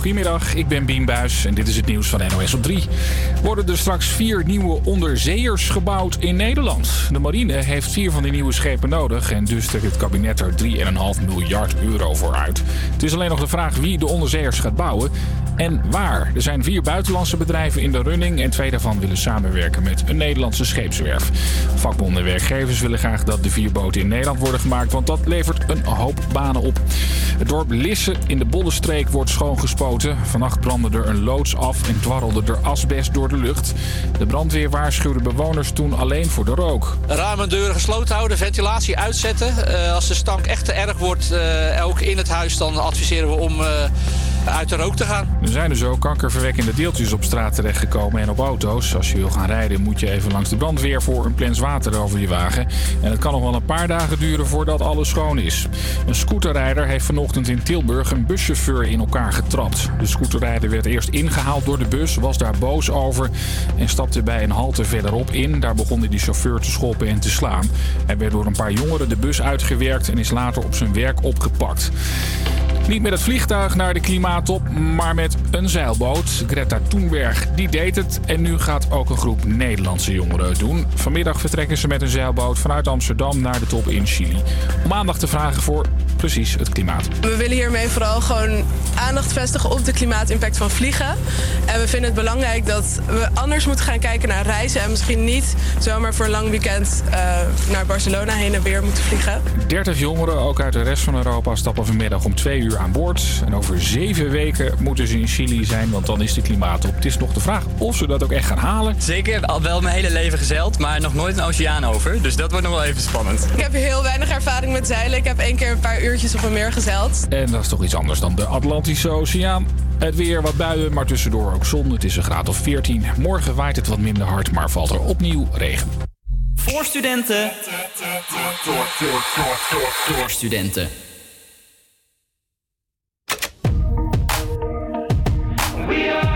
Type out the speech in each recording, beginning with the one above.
Goedemiddag, ik ben Bien Buis en dit is het nieuws van NOS op 3. Worden er straks vier nieuwe onderzeeërs gebouwd in Nederland? De marine heeft vier van die nieuwe schepen nodig en dus trekt het kabinet er 3,5 miljard euro voor uit. Het is alleen nog de vraag wie de onderzeeërs gaat bouwen en waar. Er zijn vier buitenlandse bedrijven in de running en twee daarvan willen samenwerken met een Nederlandse scheepswerf. Vakbonden en werkgevers willen graag dat de vier boten in Nederland worden gemaakt, want dat levert een hoop banen op. Het dorp Lisse in de Bollenstreek wordt schoongespoten. Vannacht brandde er een loods af en dwarrelde er asbest door de lucht. De brandweer waarschuwde bewoners toen alleen voor de rook. Ramen en deuren gesloten houden, ventilatie uitzetten. Eh, als de stank echt te erg wordt, uh, ook in het huis, dan adviseren we om... Uh, uit de rook te gaan. Er zijn dus ook kankerverwekkende deeltjes op straat terechtgekomen en op auto's. Als je wil gaan rijden moet je even langs de brandweer voor een plens water over je wagen. En het kan nog wel een paar dagen duren voordat alles schoon is. Een scooterrijder heeft vanochtend in Tilburg een buschauffeur in elkaar getrapt. De scooterrijder werd eerst ingehaald door de bus, was daar boos over en stapte bij een halte verderop in. Daar begon hij de chauffeur te schoppen en te slaan. Hij werd door een paar jongeren de bus uitgewerkt en is later op zijn werk opgepakt. Niet met het vliegtuig naar de klimaattop, maar met een zeilboot. Greta Thunberg die deed het en nu gaat ook een groep Nederlandse jongeren het doen. Vanmiddag vertrekken ze met een zeilboot vanuit Amsterdam naar de top in Chili. Om aandacht te vragen voor precies het klimaat. We willen hiermee vooral gewoon aandacht vestigen op de klimaatimpact van vliegen. En we vinden het belangrijk dat we anders moeten gaan kijken naar reizen. En misschien niet zomaar voor een lang weekend uh, naar Barcelona heen en weer moeten vliegen. 30 jongeren, ook uit de rest van Europa, stappen vanmiddag om twee uur aan boord. En over zeven weken moeten ze in Chili zijn, want dan is de klimaatop. Het is nog de vraag of ze dat ook echt gaan halen. Zeker, al wel mijn hele leven gezeild, maar nog nooit een oceaan over. Dus dat wordt nog wel even spannend. Ik heb heel weinig ervaring met zeilen. Ik heb één keer een paar uurtjes op een meer gezeild. En dat is toch iets anders dan de Atlantische Oceaan. Het weer wat buien, maar tussendoor ook zon. Het is een graad of 14. Morgen waait het wat minder hard, maar valt er opnieuw regen. Voor studenten. Door, door, door, door studenten. sundown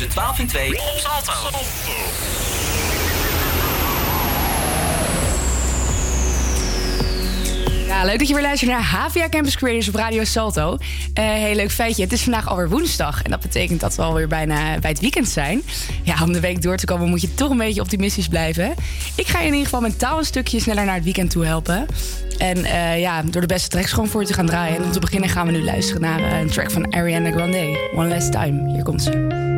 tussen 12 en 2 op Salto. Ja, leuk dat je weer luistert naar HVA Campus Creators op Radio Salto. Uh, heel leuk feitje, het is vandaag alweer woensdag. En dat betekent dat we alweer bijna bij het weekend zijn. Ja, om de week door te komen moet je toch een beetje optimistisch blijven. Ik ga je in ieder geval mentaal een stukje sneller naar het weekend toe helpen. En uh, ja, door de beste tracks gewoon voor te gaan draaien. En om te beginnen gaan we nu luisteren naar uh, een track van Ariana Grande. One Last Time. Hier komt ze.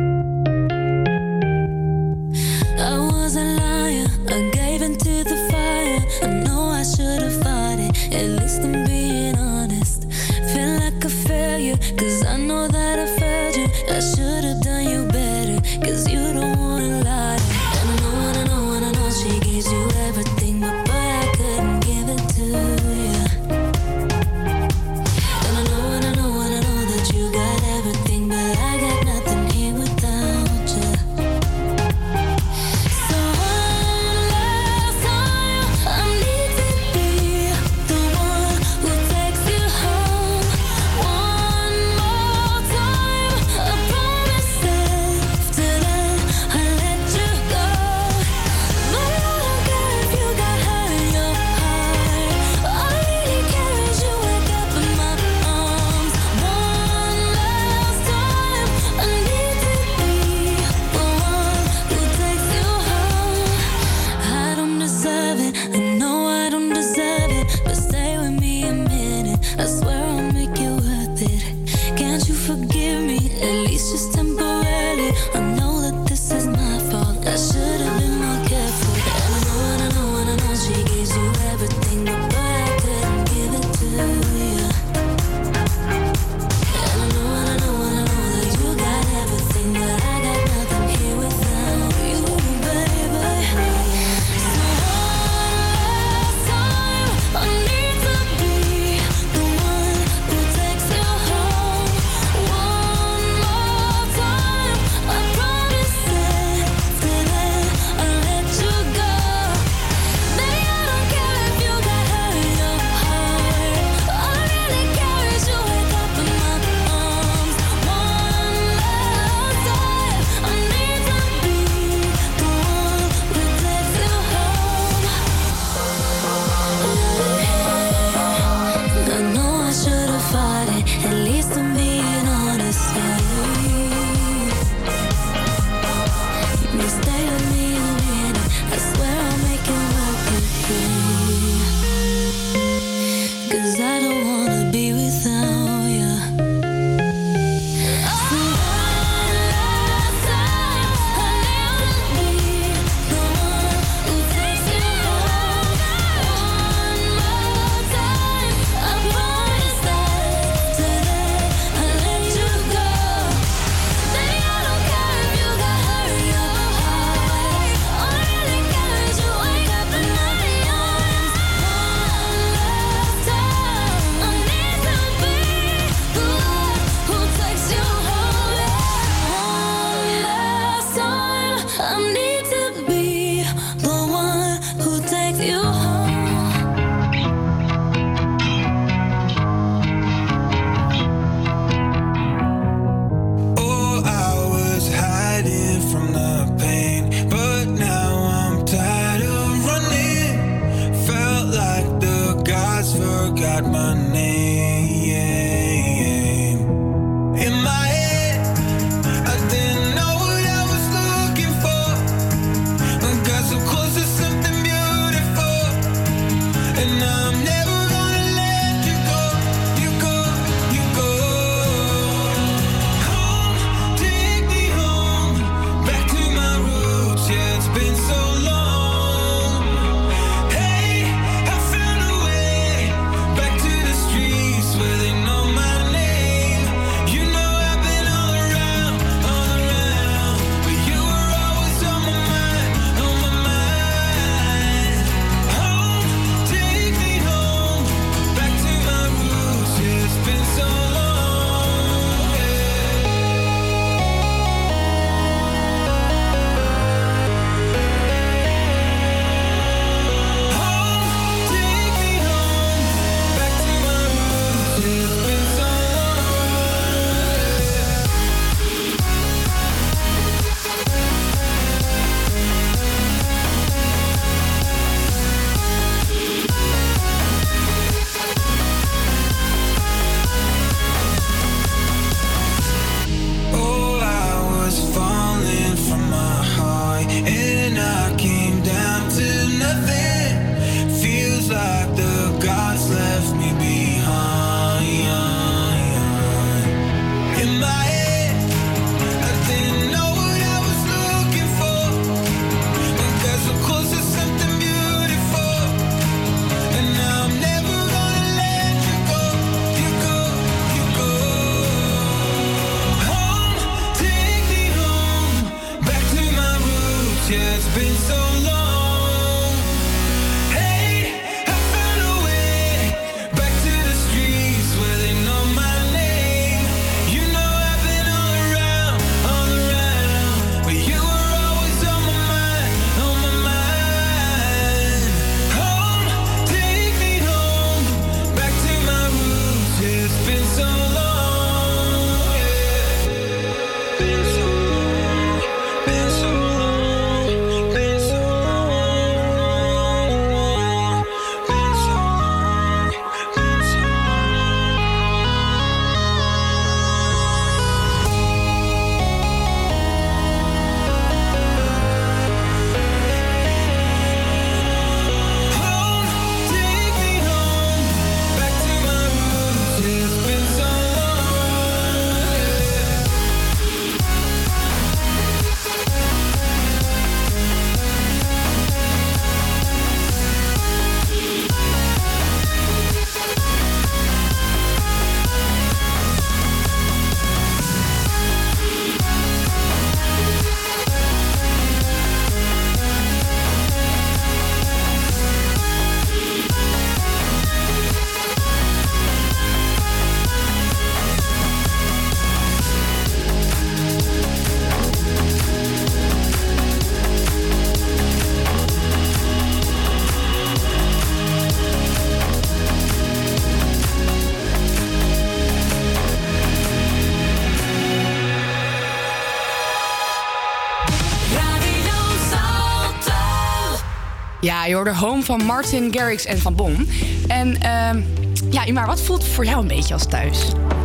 Ja, je hoorde Home van Martin Garrix en Van Bon. En ehm ja, maar wat voelt voor jou een beetje als thuis?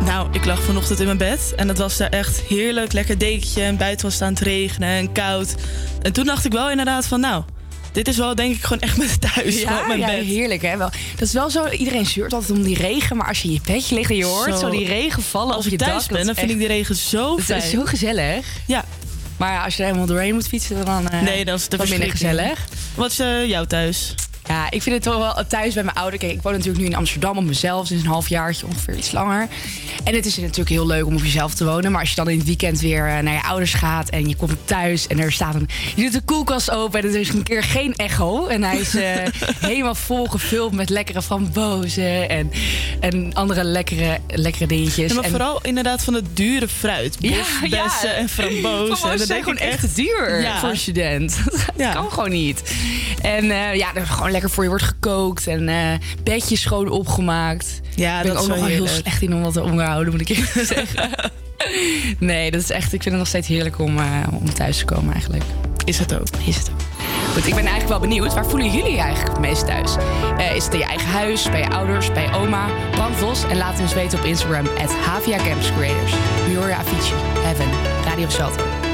Nou, ik lag vanochtend in mijn bed en het was daar echt heerlijk. Lekker dekentje en buiten was het aan het regenen en koud. En toen dacht ik wel inderdaad van, nou, dit is wel denk ik gewoon echt mijn thuis. gewoon mijn ja, bed. heerlijk hè. Wel, dat is wel zo, iedereen zeurt altijd om die regen, maar als je in je bedje ligt en je hoort zo, Zo. die regen vallen Als je thuis dak, ben, dat dan vind ik die regen zo dat fijn. is zo gezellig. Ja. Maar ja, als je er helemaal doorheen moet fietsen, dan eh Nee, dan is het wat minder gezellig. Wat is eh, jouw thuis? Ja, ik vind het toch wel thuis bij mijn ouders. Kijk, ik woon natuurlijk nu in Amsterdam op mezelf, sinds een halfjaartje ongeveer iets langer. En het is natuurlijk heel leuk om op jezelf te wonen. Maar als je dan in het weekend weer eh, naar je ouders gaat en je komt thuis en er staat een. Je doet de koelkast open en er is een keer geen echo. En hij is eh, helemaal vol gevuld met lekkere frambozen en, en andere lekkere, lekkere dingetjes. Ja, maar En- vooral inderdaad van het dure fruit. Bosbessen en frambozen. Frambozen En dan zijn gewoon echt duur Ja. voor een student. Dat kan gewoon niet. En eh, ja, er gewoon lekker voor je wordt gekookt. En eh bedjes schoon opgemaakt. Ja, ben dat ik ook nog wel heel slecht in om wat te onderhouden, moet ik eerlijk zeggen. nee, dat is echt, ik vind het nog steeds heerlijk om, eh, om thuis te komen eigenlijk. Is het ook. Is het ook. Goed, ik ben eigenlijk wel benieuwd. Waar voelen jullie je eigenlijk het meest thuis? Eh, is het in je eigen huis, bij je ouders, bij oma? Brand los en laat het ons weten op Instagram. At Havia Campus Creators. Avicii, Heaven, Radio Salto.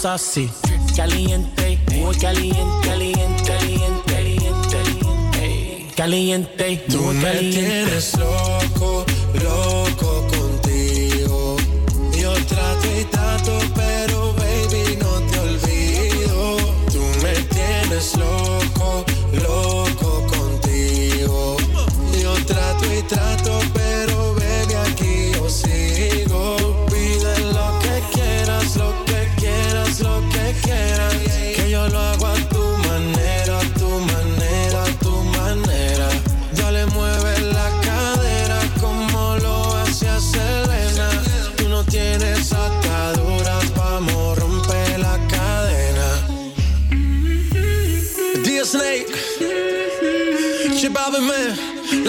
Saucy. Caliente, muy caliente, caliente, caliente, caliente, caliente, Tú muy me caliente. tienes loco, loco contigo. Yo trato y trato, pero baby no te olvido. Tú me tienes loco, loco contigo. Yo trato y trato,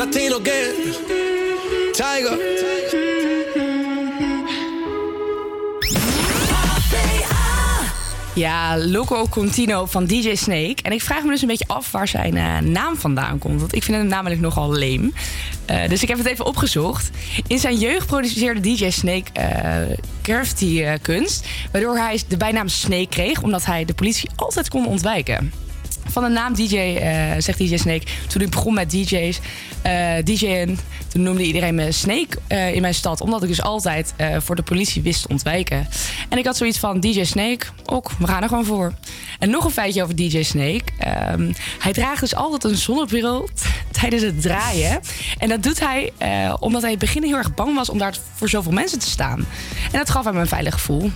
Latino Gang, Tiger. Ja, Loco Contino van DJ Snake. En ik vraag me dus een beetje af waar zijn eh, naam vandaan komt. Want ik vind hem namelijk nogal leem. Eh, dus ik heb het even opgezocht. In zijn jeugd produceerde DJ Snake graffiti eh, kunst. Waardoor hij de bijnaam Snake kreeg. Omdat hij de politie altijd kon ontwijken. Van de naam DJ, zegt DJ Snake. Toen ik begon met DJ's, eh DJ'en, toen noemde iedereen me Snake eh, in mijn stad. Omdat ik dus altijd eh, voor de politie wist te ontwijken. En ik had zoiets van DJ Snake, ook, we gaan er gewoon voor. En nog een feitje over DJ Snake. Ehm, hij draagt dus altijd een zonnebril tijdens het draaien. En dat doet hij omdat hij in het begin heel erg bang was om daar voor zoveel mensen te staan. En dat gaf hem een veilig gevoel.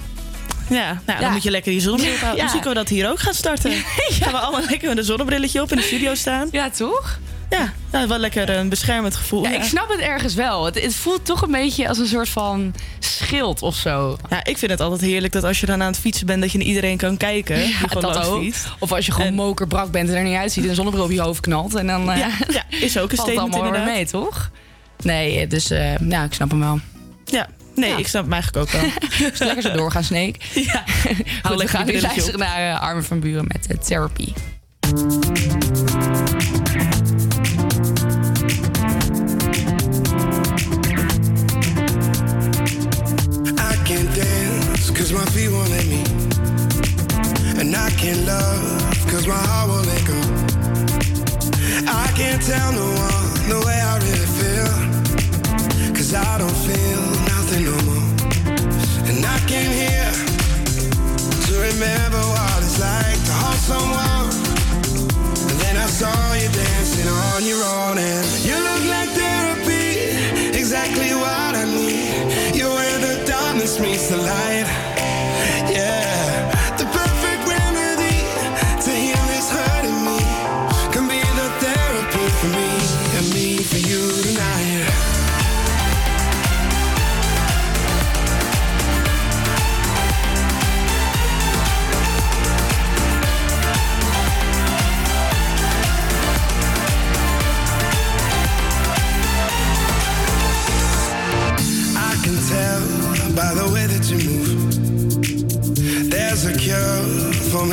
Ja, nou, Ja. dan moet je lekker die zonnebril Ja. houden. Misschien kunnen we dat hier ook gaan starten. Gaan we allemaal lekker met een zonnebrilletje op in de studio staan. Ja, toch? Ja, nou, wel lekker een beschermend gevoel. Ja, ik snap het ergens wel. Het, het voelt toch een beetje als een soort van schild of zo. Ja, ik vind het altijd heerlijk dat als je dan aan het fietsen bent... dat je naar iedereen kan kijken. Ja, dat ook. Of als je gewoon mokerbrak bent en er niet uitziet... en een zonnebril op je hoofd knalt. En dan eh, Ja, ja, is ook een statement allemaal inderdaad. mee, toch? Nee, dus eh ja, ik snap hem wel. Ja, nee, ik snap hem eigenlijk ook wel. Dus lekker zo doorgaan, Snake. Ja, Goed, we gaan nu luisteren naar eh, Armin van Buren met eh, Therapy.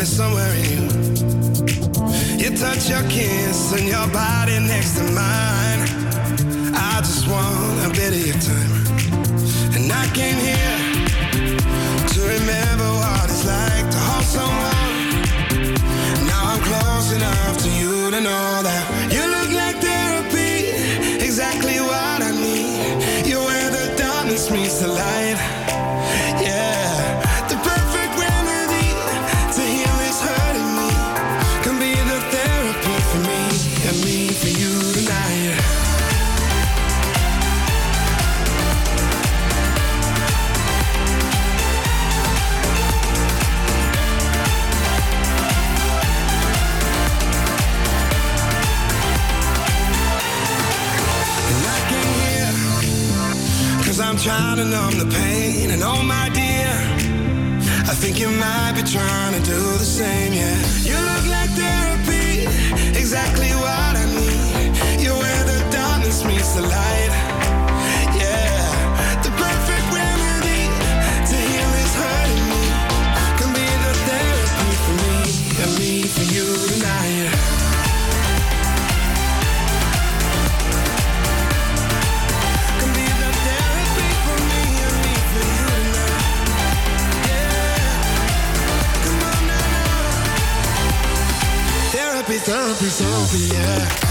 me somewhere in you. Touch, your kiss, and your body next to mine. I just want a bit of your time. And I came here to remember what it's like to hold someone. Now I'm close enough to you to know that to numb the pain. And oh my dear, I think you might be trying to do the same. Yeah, you look like therapy, exactly what I need. You're where the darkness meets the light. zombie, zombie, zombie, yeah.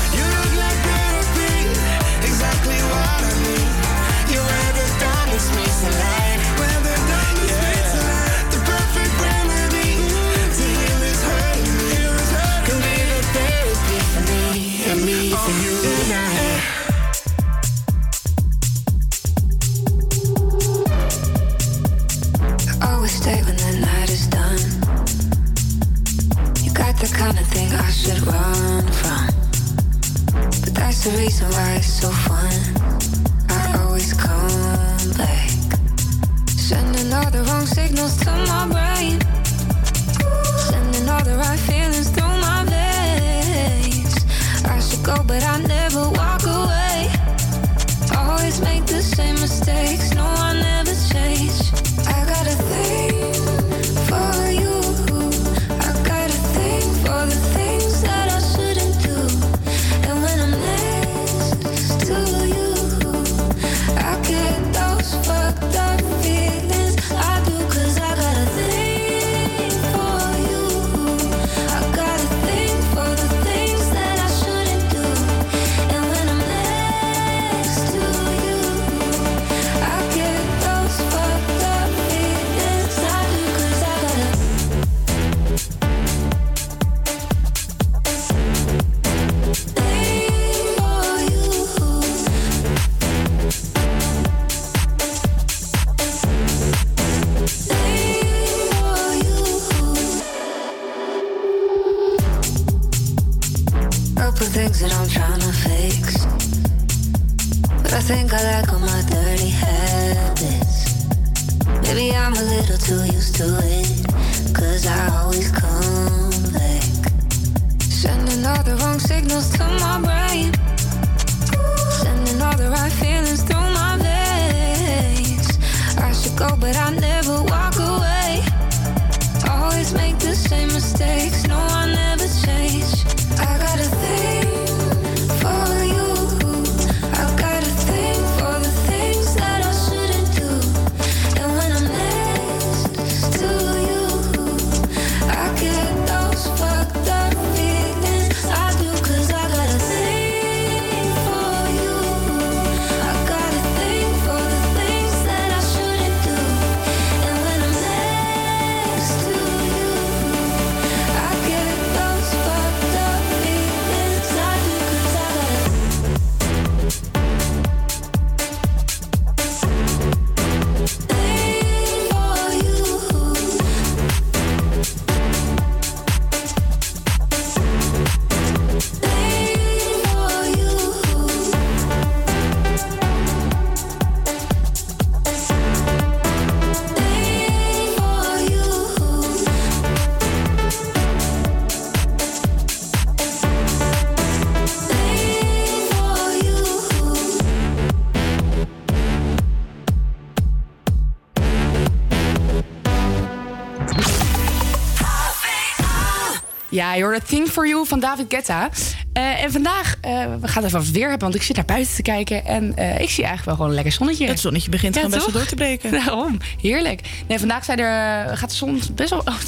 Ja, je hoorde Thing For You van David Guetta. Eh, en vandaag, eh, we gaan even het weer hebben, want ik zit naar buiten te kijken. En eh, ik zie eigenlijk wel gewoon een lekker zonnetje. Het zonnetje begint gewoon best wel door te breken. Daarom, heerlijk. Nee, vandaag zijn er, gaat de zon best wel... Oh,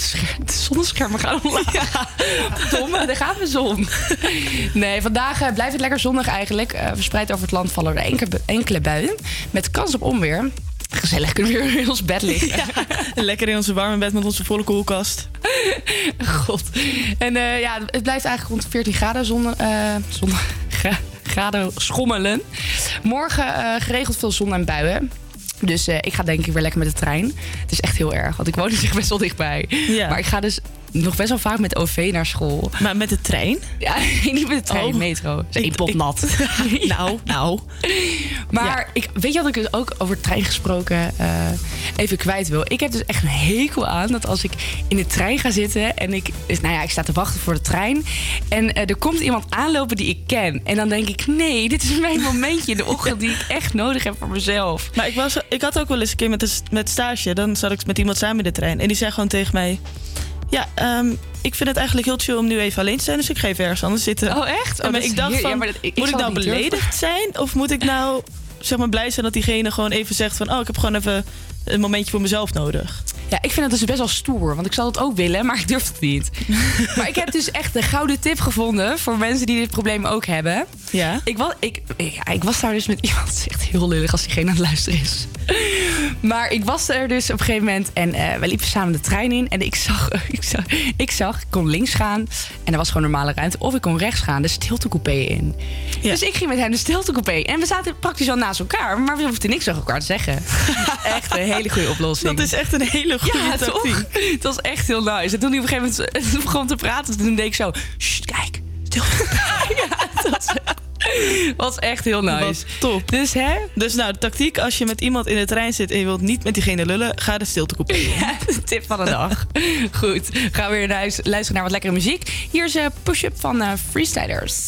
de zonneschermen gaan omlaag. Domme, daar gaat de zon. Nee, vandaag blijft het lekker zonnig eigenlijk. Verspreid over het land vallen er enkele, enkele buien. Met kans op onweer. Gezellig kunnen we weer in ons bed liggen. Lekker in onze warme bed met onze volle koelkast. God. En eh, ja, het blijft eigenlijk rond de 14 graden zon, eh, zon, gra- graden schommelen. Morgen eh, geregeld veel zon en buien. Dus ik ga denk ik weer lekker met de trein. Het is echt heel erg, want ik woon er echt best wel dichtbij. Ja. Maar ik ga dus nog best wel vaak met OV naar school. Maar met de trein? Ja, niet met de trein, Oh. metro. Is één ik- nat. Nou, nou. Maar ik, weet je wat ik dus ook over trein gesproken eh, even kwijt wil? Ik heb dus echt een hekel aan dat als ik in de trein ga zitten en ik, dus, nou ja, ik sta te wachten voor de trein en eh, er komt iemand aanlopen die ik ken. En dan denk ik, nee, dit is mijn momentje in de ochtend die ik echt nodig heb voor mezelf. Maar ik, was, ik had ook wel eens een keer met, de, met stage. Dan zat ik met iemand samen in de trein. En die zei gewoon tegen mij... Ja, ehm, ik vind het eigenlijk heel chill om nu even alleen te zijn. Dus ik ga even ergens anders zitten. Oh, echt? Oh, ik dacht van, ja, maar dat- ik- ik moet ik nou durven. beledigd zijn? Of moet ik nou zeg maar, blij zijn dat diegene gewoon even zegt van... Oh, ik heb gewoon even een momentje voor mezelf nodig. Ja, ik vind het dus best wel stoer, want ik zou het ook willen, maar ik durf het niet. maar ik heb dus echt de gouden tip gevonden voor mensen die dit probleem ook hebben. Ja? Ik was, ik, ja, ik was daar dus met iemand, het is echt heel lullig als diegene aan het luisteren is. maar ik was er dus op een gegeven moment en eh we liepen samen de trein in. En ik zag, ik zag, ik zag, ik kon links gaan en er was gewoon normale ruimte. Of ik kon rechts gaan, de stiltecoupé in. Dus ik ging met hem de stiltecoupé. En we zaten praktisch al naast elkaar, maar we hoefden niks tegen elkaar te zeggen. echt een hele goede oplossing. Dat is echt een hele goede ja, tactiek. toch? Het was echt heel nice. En toen hij op een gegeven moment begon te praten, toen deed ik zo... Sst, kijk, stil. ja, dat was, was echt heel nice. Wat top. Dus hè? Dus nou, de tactiek als je met iemand in de trein zit en je wilt niet met diegene lullen, ga de. Ja, de tip van de dag. Goed, gaan we weer naar huis, luisteren naar wat lekkere muziek. Hier is een push-up van eh, Freestylers.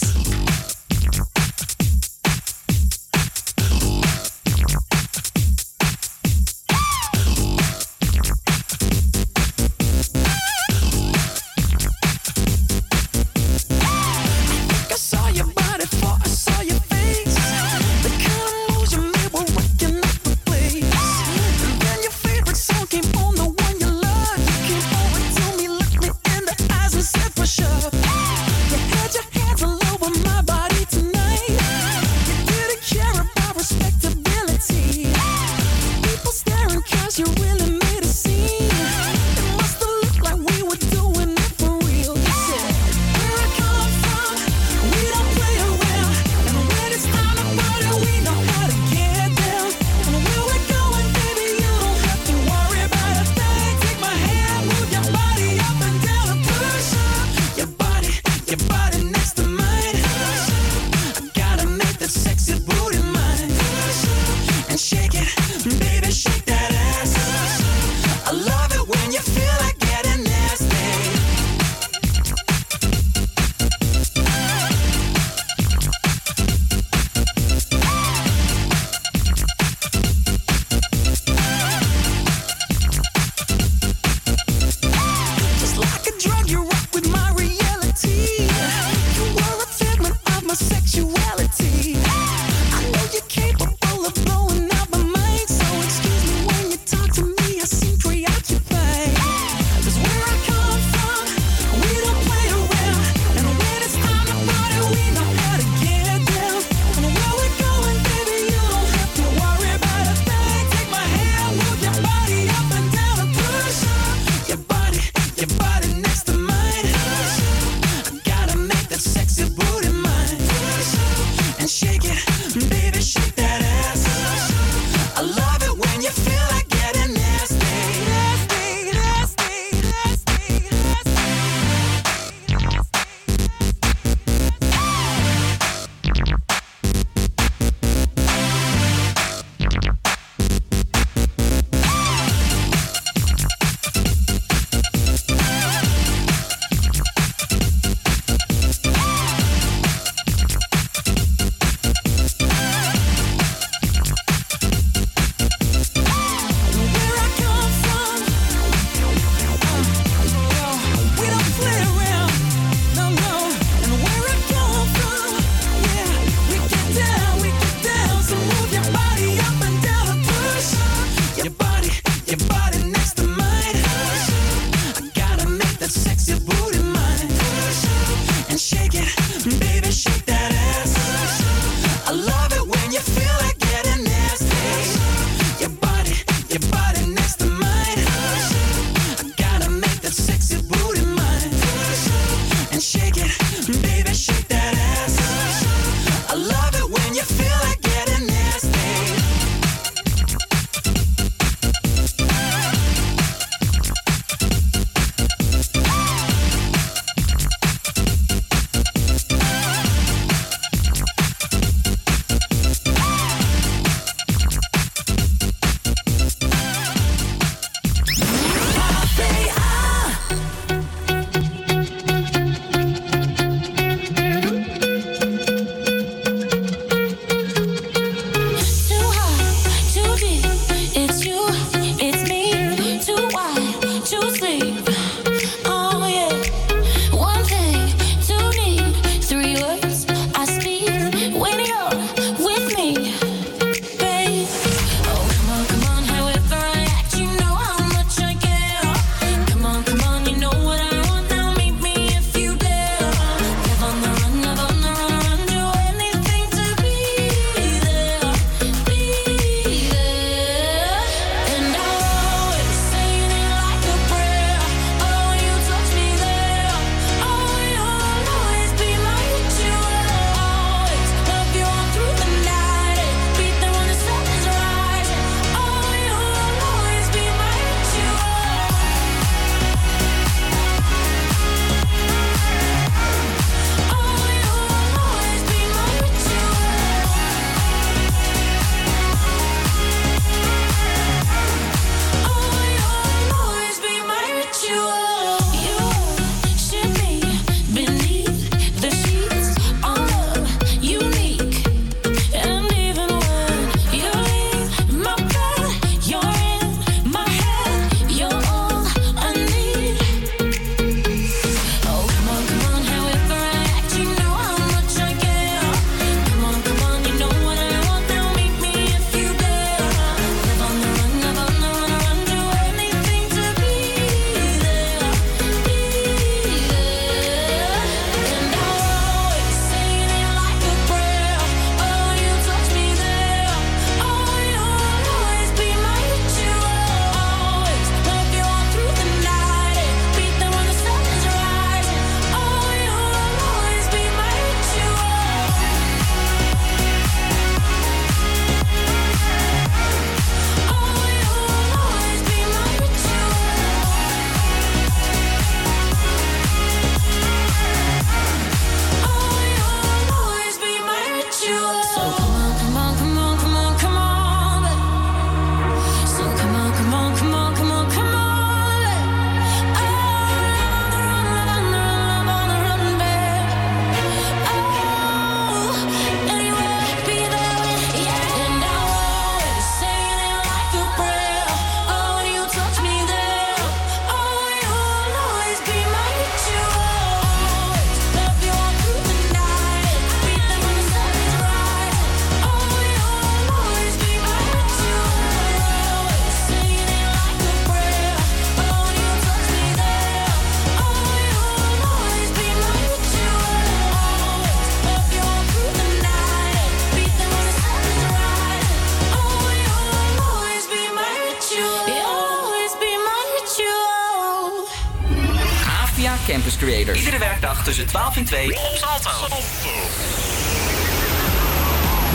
Tussen 12 en 2 op Salto.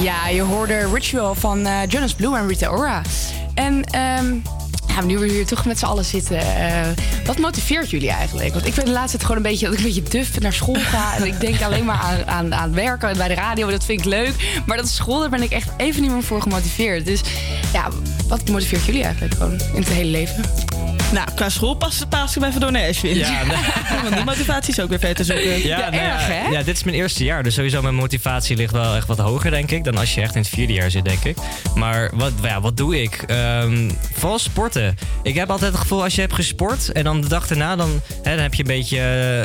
Ja, je hoorde Ritual van eh, Jonas Blue en Rita Ora. En ehm ja, nu we hier toch met z'n allen zitten, eh, wat motiveert jullie eigenlijk? Want ik ben de laatste tijd gewoon een beetje dat ik een beetje duf naar school ga. en ik denk alleen maar aan, aan, aan werken bij de radio. Dat vind ik leuk. Maar dat school, daar ben ik echt even niet meer voor gemotiveerd. Dus ja, wat motiveert jullie eigenlijk gewoon in het hele leven? Nou, qua school past paas ik even door naar Ashwin. Ja, Want die motivatie is ook weer ver te zoeken. Ja, nou ja, ja, dit is mijn eerste jaar, dus sowieso mijn motivatie ligt wel echt wat hoger, denk ik, dan als je echt in het vierde jaar zit, denk ik. Maar wat, ja, wat doe ik? Ehm vooral sporten. Ik heb altijd het gevoel als je hebt gesport en dan de dag daarna, dan, hè, dan heb je een beetje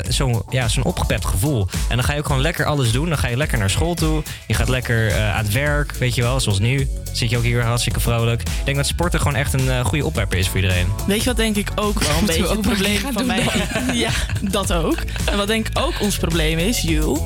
eh, zo'n ja, zo'n opgepept gevoel. En dan ga je ook gewoon lekker alles doen. Dan ga je lekker naar school toe. Je gaat lekker eh, aan het werk, weet je wel, zoals nu. Zit je ook hier hartstikke vrolijk. Ik denk dat sporten gewoon echt een eh, goede opwerper is voor iedereen. Weet je wat denk ik ook wel een we beetje ook het probleem van mij Ja, dat ook. En wat denk ik ook ons probleem is, Jules.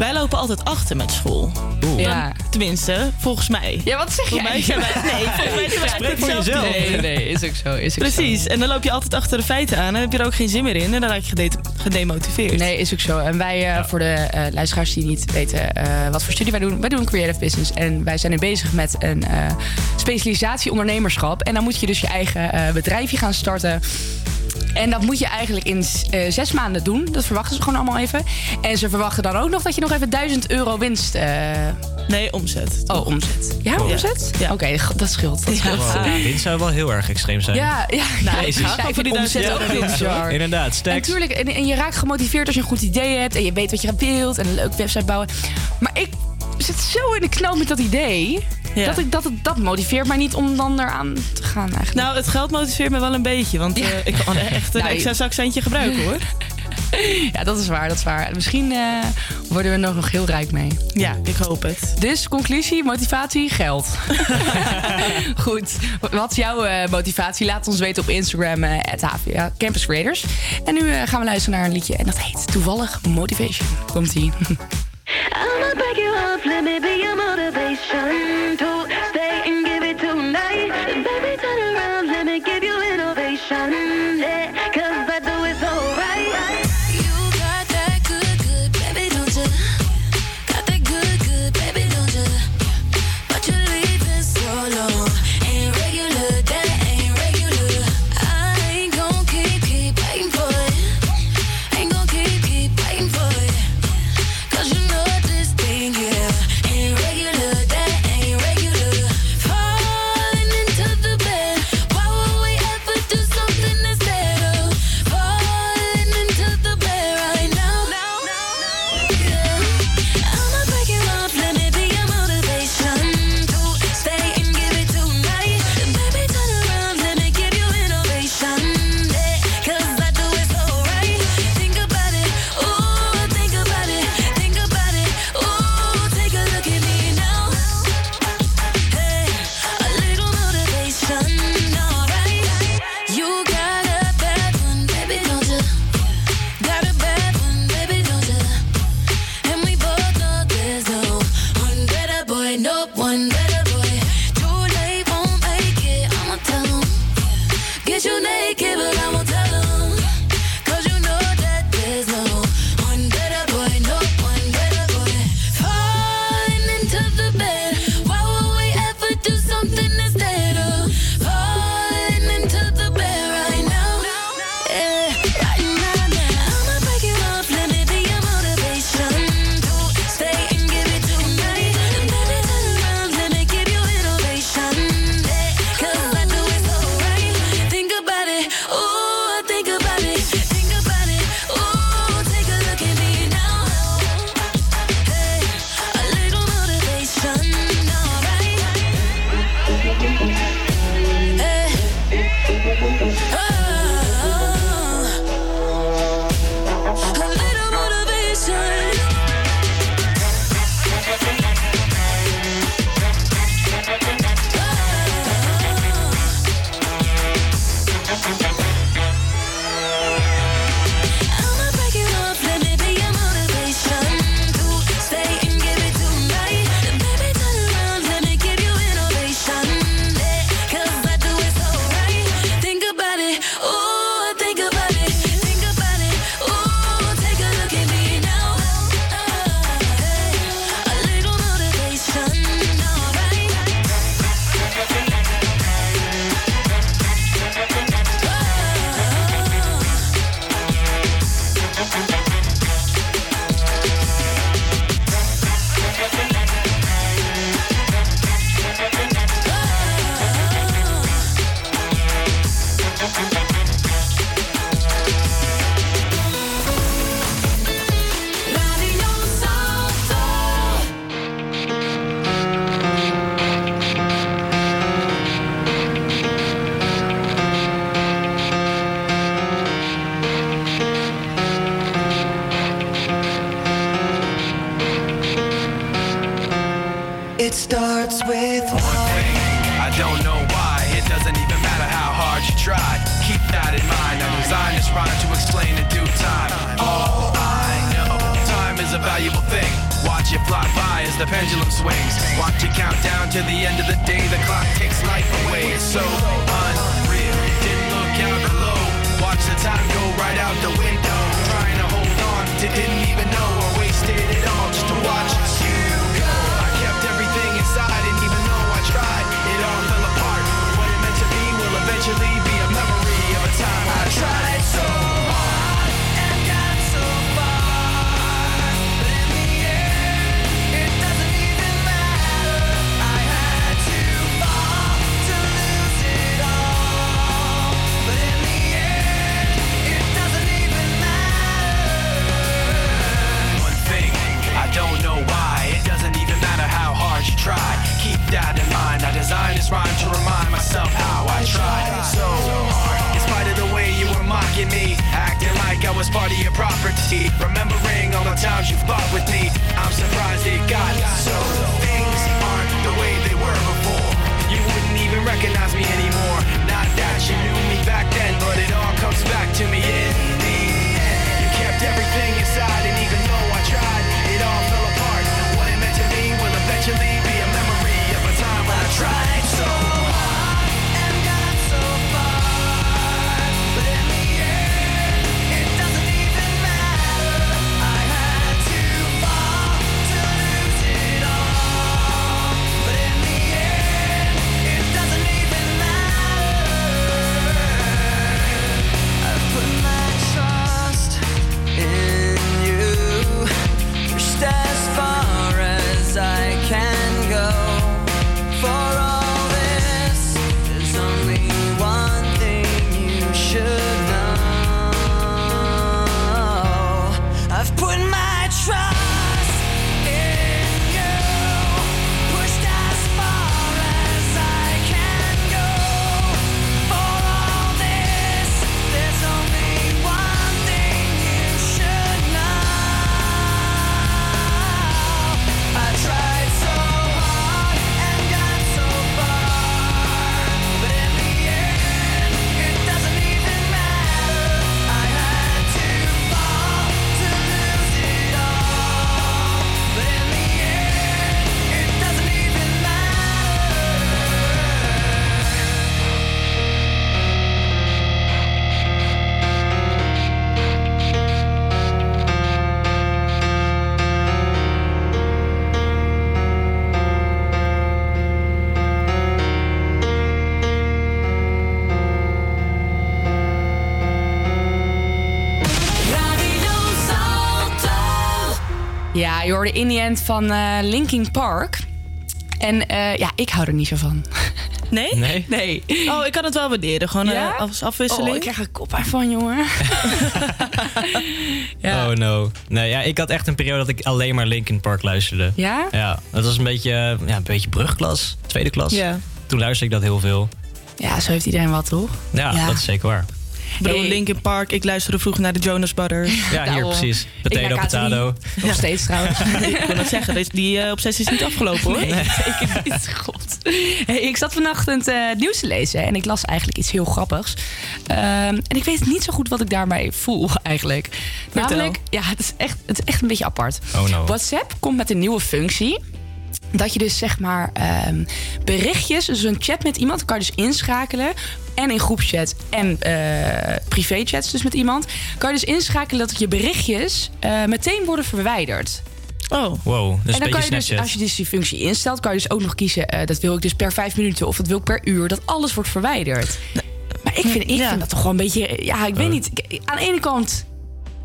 Wij lopen altijd achter met school. Ja. Tenminste, volgens mij. Ja, wat zeg Volgens mij jij? zijn wij, nee, volgens mij zijn wij Spreek voor jezelf. Nee, nee, is ook zo. Is ook Precies, zo. en dan loop je altijd achter de feiten aan en heb je er ook geen zin meer in en dan raak je gede- gedemotiveerd. Nee, is ook zo. En wij, eh, voor de eh, luisteraars die niet weten eh, wat voor studie wij doen, wij doen creative business. En wij zijn nu bezig met een eh, specialisatie ondernemerschap. En dan moet je dus je eigen eh, bedrijfje gaan starten. En dat moet je eigenlijk in eh, zes maanden doen. Dat verwachten ze gewoon allemaal even. En ze verwachten dan ook nog dat je nog even 1000 euro winst. eh, Nee, omzet. Oh, omzet. Ja, Oh. omzet? Oké, g- dat scheelt. Dat scheelt. Wow, dit zou wel heel erg extreem zijn. Ja, ja, Nou, ik Ja, ik voor die omzet ook euro. heel bizar. Inderdaad, En, stacks. tuurlijk, en, en je raakt gemotiveerd als je een goed idee hebt en je weet wat je wilt en een leuke website bouwen. Maar ik zit zo in de knel met dat idee. Ja. Dat, ik, dat, het- dat motiveert mij niet om dan eraan te gaan eigenlijk. Nou, het geld motiveert me wel een beetje, want eh, ik kan echt een Nou, extra zakcentje gebruiken hoor. Ja, dat is waar, dat is waar. Misschien eh, worden we er nog, nog heel rijk mee. Ja, ik hoop het. Dus conclusie, motivatie, geld. Goed, wat is jouw eh, motivatie? Laat ons weten op Instagram, HVA Campus Creators. En nu gaan we luisteren naar een liedje en dat heet toevallig Motivation. Komt-ie. I'ma break you off, let me be your motivation to stay and give it tonight. Baby, turn around, let me give you innovation. Even know Ja, End van eh Linkin Park. En eh, ja, ik hou er niet zo van. Nee? Nee. Nee. Oh, ik kan het wel waarderen. Gewoon Ja? eh, als afwisseling. Oh, ik krijg er kop van, jongen. Oh no. Nee, ja, ik had echt een periode dat ik alleen maar Linkin Park luisterde. Ja? Ja, dat was een beetje, ja, een beetje brugklas, tweede klas. Ja. Toen luisterde ik dat heel veel. Ja, zo heeft iedereen wat, toch? Ja, Ja. dat is zeker waar. Ik bedoel, Hey. Linkin Park. Ik luisterde vroeger naar de Jonas Brothers. Ja, hier Daarom. precies. Ik Potato, naar K3. potato. Nog steeds trouwens. ik wil dat zeggen. dus Die eh, obsessie is niet afgelopen hoor. Nee, zeker niet. God. Hey, ik zat vanochtend eh, het nieuws te lezen en ik las eigenlijk iets heel grappigs. Ehm, en ik weet niet zo goed wat ik daarbij voel eigenlijk. Namelijk, ja, het is, echt, het is echt een beetje apart. Oh no. WhatsApp komt met een nieuwe functie. Dat je dus zeg maar ehm, berichtjes, dus een chat met iemand, kan je dus inschakelen. En in groepschat en eh privéchats dus met iemand. Kan je dus inschakelen dat je berichtjes eh, meteen worden verwijderd. Oh. Wow, dus en dan kan je dus, als je dus die functie instelt, kan je dus ook nog kiezen. eh, dat wil ik dus per vijf minuten of dat wil ik per uur. Dat alles wordt verwijderd. Maar ik vind, ik Ja. vind dat toch gewoon een beetje. Ja, ik weet Oh. niet. Ik- Aan de ene kant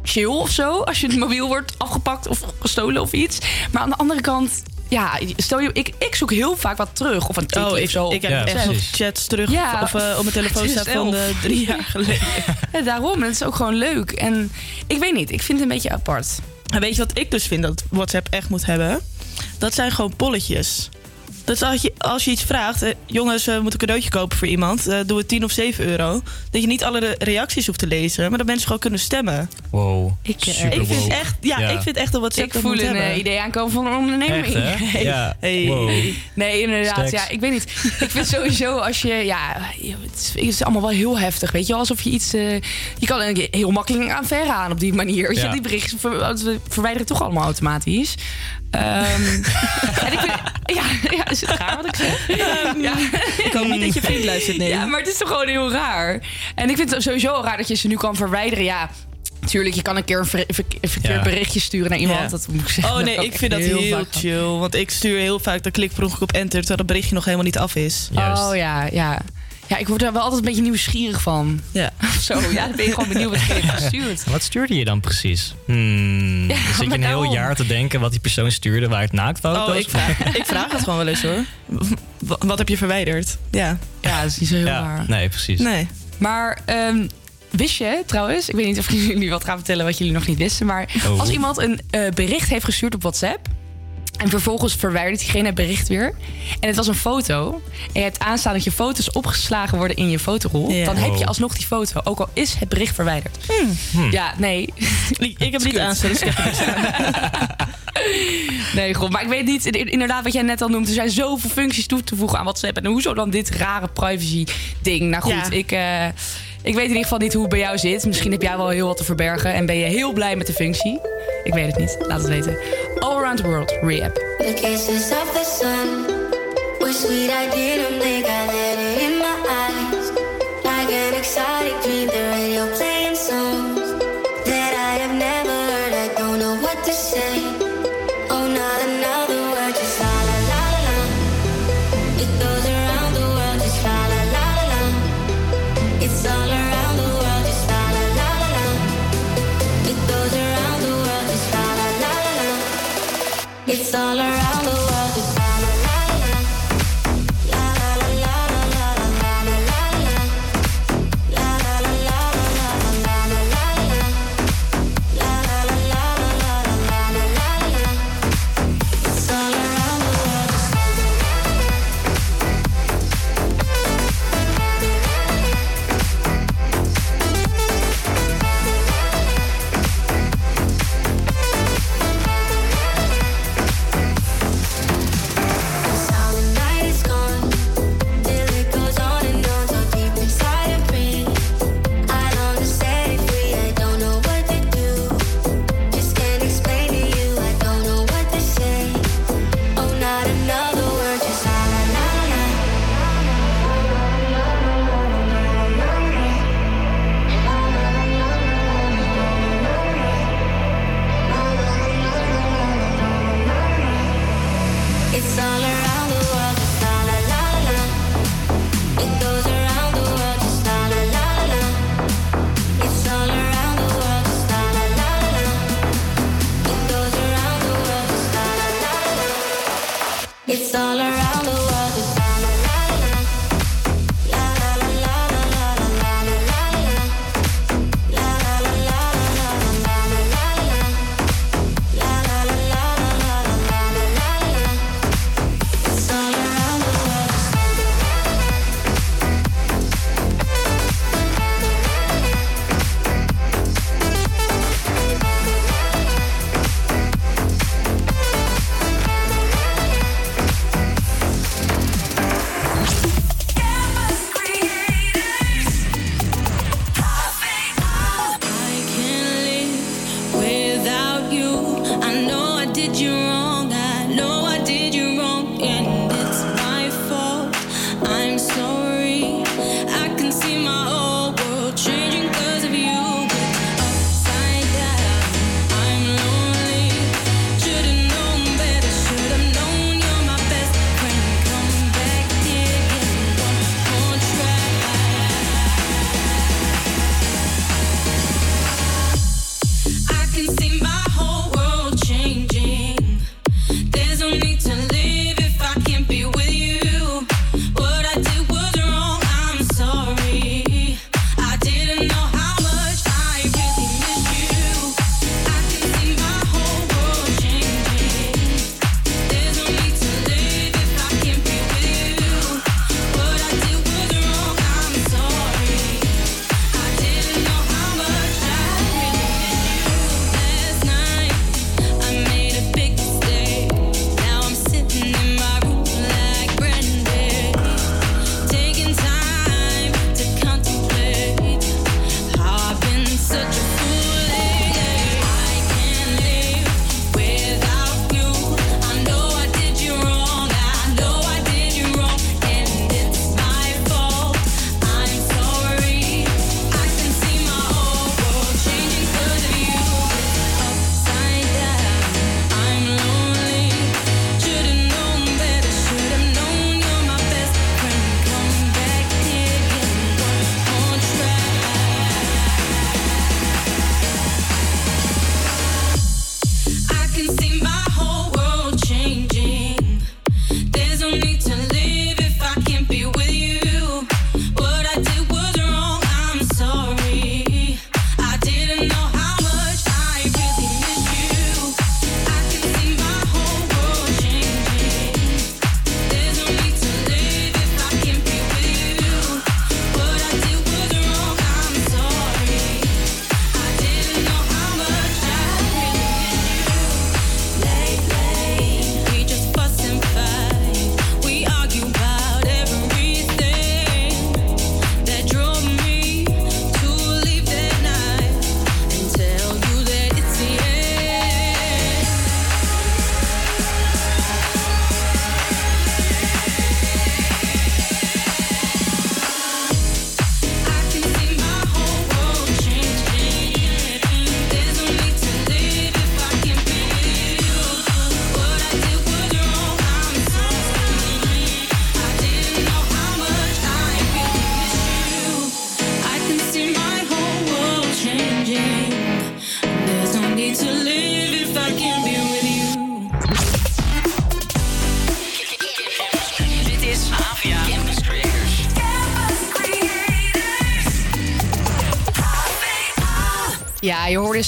chill of zo. Als je het mobiel wordt afgepakt of gestolen of iets. Maar aan de andere kant. Ja, stel je, ik, ik zoek heel vaak wat terug. Of een tikje Oh, ik, of zo. ik heb Ja, echt nog chats terug Ja, of eh, op mijn telefoon staat van elf. eh, drie jaar geleden. Ja, daarom. En het is ook gewoon leuk. En ik weet niet. Ik vind het een beetje apart. En weet je wat ik dus vind dat WhatsApp echt moet hebben? Dat zijn gewoon polletjes. Dus als je, als je iets vraagt, eh, jongens, we moeten een cadeautje kopen voor iemand, eh, doe het 10 of 7 euro. Dat je niet alle re- reacties hoeft te lezen, maar dat mensen gewoon kunnen stemmen. Wow. Ik, eh, Super ik vind woke. echt, ja, ik vind echt dat WhatsApp Ik dat voel moet een hebben. eh, idee aankomen van een onderneming. Echt, hè? Ja. Hey. Wow. Nee, inderdaad. Stacks. Ja, ik weet niet. Ik vind sowieso als je... Ja, het is, het is allemaal wel heel heftig. Weet je wel? Alsof je iets... eh, je kan er heel makkelijk aan verre aan op die manier. Weet je? Ja. Die ver- we verwijderen toch allemaal automatisch. Ehm, en ik vind, ja, ja, is het raar wat ik zeg? ja. Ik hoop niet dat je vriend luistert, nee. Ja, maar het is toch gewoon heel raar. En ik vind het sowieso raar dat je ze nu kan verwijderen. Ja, Tuurlijk, je kan een keer een, ver- ver- een verkeerd Ja. berichtje sturen naar iemand. Ja. Dat moet ik zeggen. Oh nee, ik vind dat heel, vaak gaan. chill. Want ik stuur heel vaak, dan klik ik per ongeluk op enter... terwijl het berichtje nog helemaal niet af is. Oh ja, ja. Ja, ik word daar wel altijd een beetje nieuwsgierig van. Ja. Zo, ja, dan ben je gewoon benieuwd wat je heeft gestuurd. Wat stuurde je dan precies? Hmm. Ja, Dan zit je maar een heel jaar te denken wat die persoon stuurde, waar het naaktfoto's Oh, ik vraag, ik vraag het gewoon wel eens hoor. Wat heb je verwijderd? Ja. Ja, dat is niet zo heel Ja, waar. nee, precies. Nee. Maar ehm, wist je trouwens, ik weet niet of ik jullie wat ga vertellen wat jullie nog niet wisten, maar Oh. als iemand een eh, bericht heeft gestuurd op WhatsApp en vervolgens verwijdert diegene het bericht weer en het was een foto en je hebt aanstaan dat je foto's opgeslagen worden in je fotorol, Ja. dan heb je alsnog die foto, ook al is het bericht verwijderd. Hmm. Ja, nee. Ik, ik heb het niet aanstaan, dus ik heb het niet aan. Nee, god, maar ik weet niet, in- inderdaad wat jij net al noemt, er zijn zoveel functies toe te voegen aan WhatsApp en hoezo dan dit rare privacy ding? Nou goed, Ja. ik, eh, ik weet in ieder geval niet hoe het bij jou zit. Misschien heb jij wel heel wat te verbergen en ben je heel blij met de functie. Ik weet het niet, laat het weten. All Around the World, Rehab. The of the sun. I didn't in my eyes. It's all around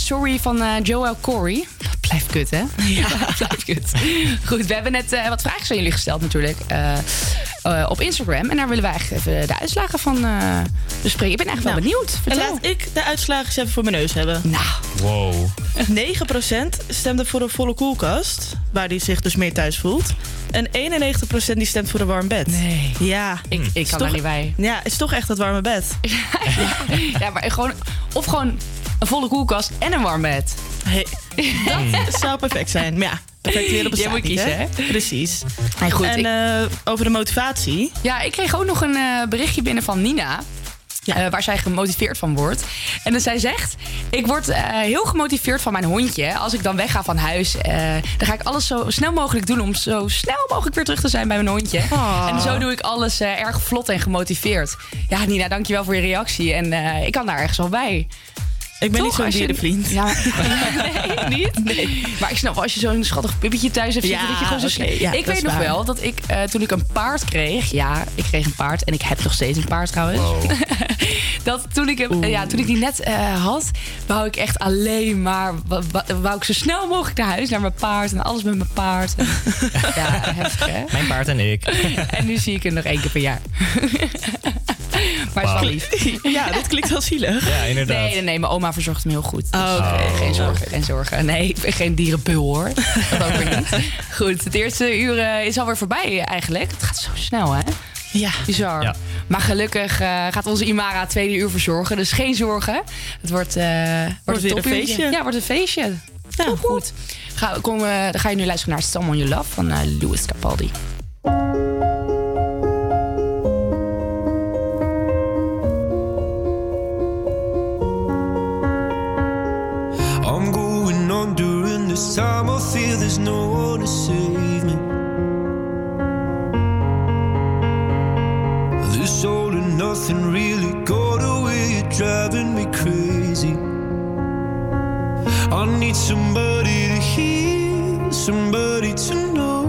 Sorry van eh, Joel Corey. Dat blijft kut, hè? Ja, dat blijft kut. Goed, we hebben net eh, wat vragen aan jullie gesteld natuurlijk eh, eh, op Instagram. En daar willen wij eigenlijk even de uitslagen van eh, bespreken. Ik ben eigenlijk wel benieuwd. En Vertel. laat ik de uitslagen eens even voor mijn neus hebben. Nou. Wow. 9% stemde voor een volle koelkast, waar hij zich dus meer thuis voelt. En 91% die stemt voor een warm bed. Nee. Ja. Ik, ik kan toch- daar niet bij. Ja, is toch echt dat warme bed. Ja, maar gewoon... Of gewoon een volle koelkast en een warm bed. Hey, dat zou perfect zijn. Maar ja, perfect weer op Jij moet kiezen, hè? Precies. Hey, goed, en ik- eh, over de motivatie. Ja, ik kreeg ook nog een eh, berichtje binnen van Nina. eh, waar zij gemotiveerd van wordt. En dus zij zegt: Ik word heel gemotiveerd van mijn hondje. Als ik dan wegga van huis, dan ga ik alles zo snel mogelijk doen om zo snel mogelijk weer terug te zijn bij mijn hondje. Ah. En zo doe ik alles erg vlot en gemotiveerd. Ja, Nina, dankjewel voor je reactie. En ik kan daar ergens wel bij. Ik ben Toch, niet zo'n als je- dierenvriend. Ja, nee, niet? Nee. Maar ik snap wel, als je zo'n schattig puppetje thuis hebt zitten... Ja, dat je gewoon zo ja, ik weet nog waar. wel dat ik, eh, toen ik een paard kreeg... Ja, ik kreeg een paard en ik heb nog steeds een paard trouwens. dat toen ik, hem, eh, ja, toen ik die net eh, had, wou ik echt alleen maar... Wou ik zo snel mogelijk naar huis, naar mijn paard en alles met mijn paard. En, ja, heftig hè? Mijn paard en ik. En nu zie ik hem nog één keer per jaar. maar is wel lief. Ja, dat klinkt wel zielig. Ja, inderdaad. Nee, nee, nee, mijn oma verzorgt hem heel goed. Dus, Oh, oké. eh, geen Oh. zorgen, geen zorgen. Nee, ik ben geen dierenbul hoor. Dat ook weer niet. Goed, het eerste uur eh, is alweer voorbij eigenlijk. Het gaat zo snel, hè? Ja. Bizar. Ja. Maar gelukkig eh, gaat onze Imara het tweede uur verzorgen. Dus geen zorgen. Het wordt, eh wordt, weer een feestje. Ja, wordt een feestje. Ja, goed. Ga, kom, dan ga je nu luisteren naar Someone You Love van eh, Louis Capaldi. This time. I feel there's no one to save me. This all and nothing really got away. You're driving me crazy. I need somebody to hear, somebody to know,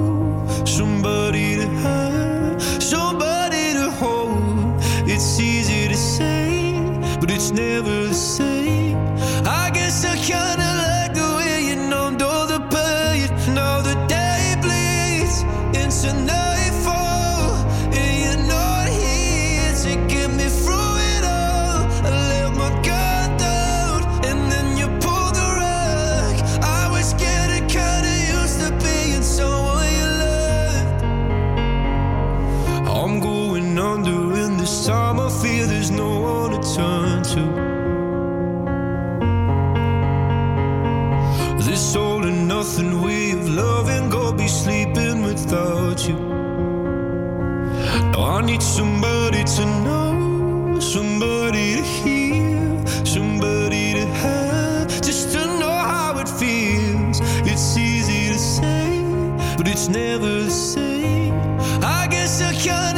somebody to have, somebody to hold. It's easy to say, but it's never the same. But it's never the same. I guess I kinda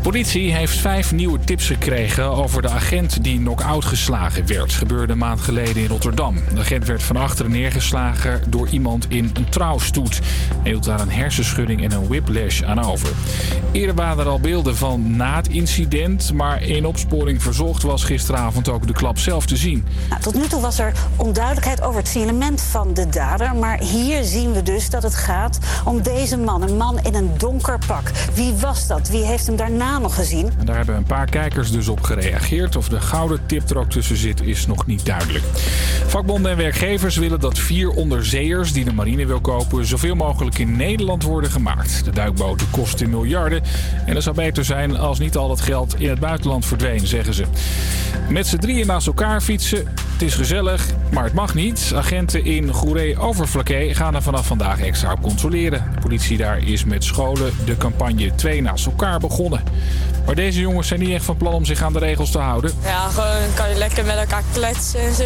De politie heeft vijf nieuwe tips gekregen over de agent die knock-out geslagen werd. Gebeurde een maand geleden in Rotterdam. De agent werd van achteren neergeslagen door iemand in een trouwstoet. Hij hield daar een hersenschudding en een whiplash aan over. Eerder waren er al beelden van na het incident, maar in opsporing verzocht was gisteravond ook de klap zelf te zien. Nou, tot nu toe was er onduidelijkheid over het signalement van de dader. Maar hier zien we dus dat het gaat om deze man. Een man in een donker pak. Wie was dat? Wie heeft hem daarna gezien? En daar hebben een paar kijkers dus op gereageerd. Of de gouden tip er ook tussen zit, is nog niet duidelijk. Vakbonden en werkgevers willen dat vier onderzeeërs die de marine wil kopen... zoveel mogelijk in Nederland worden gemaakt. De duikboten kosten miljarden. En het zou beter zijn als niet al dat geld in het buitenland verdween, zeggen ze. Met z'n drieën naast elkaar fietsen. Het is gezellig, maar het mag niet. Agenten in Goeree-Overflakkee gaan er vanaf vandaag extra op controleren. De politie daar is met scholen de campagne 2 naast elkaar begonnen. Maar deze jongens zijn niet echt van plan om zich aan de regels te houden. Ja, gewoon kan je lekker met elkaar kletsen en zo.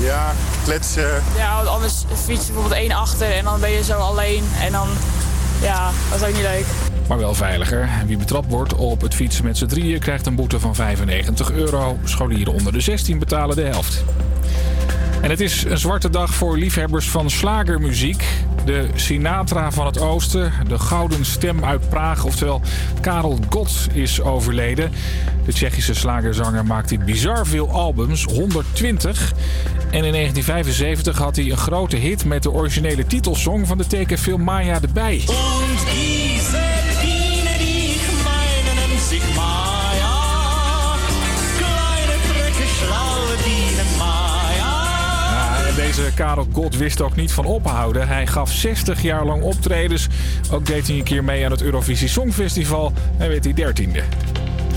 Ja, kletsen. Ja, want anders fiets je bijvoorbeeld één achter en dan ben je zo alleen. En dan, ja, dat is ook niet leuk. Maar wel veiliger. Wie betrapt wordt op het fietsen met z'n drieën krijgt een boete van 95 euro. Scholieren onder de 16 betalen de helft. En het is een zwarte dag voor liefhebbers van slagermuziek. De Sinatra van het Oosten, de gouden stem uit Praag, oftewel Karel Gott, is overleden. De Tsjechische slagerzanger maakte bizar veel albums, 120. En in 1975 had hij een grote hit met de originele titelsong van de tekenfilm Maya erbij. Karel Gott wist ook niet van ophouden. Hij gaf 60 jaar lang optredens. Ook deed hij een keer mee aan het Eurovisie Songfestival en werd hij dertiende.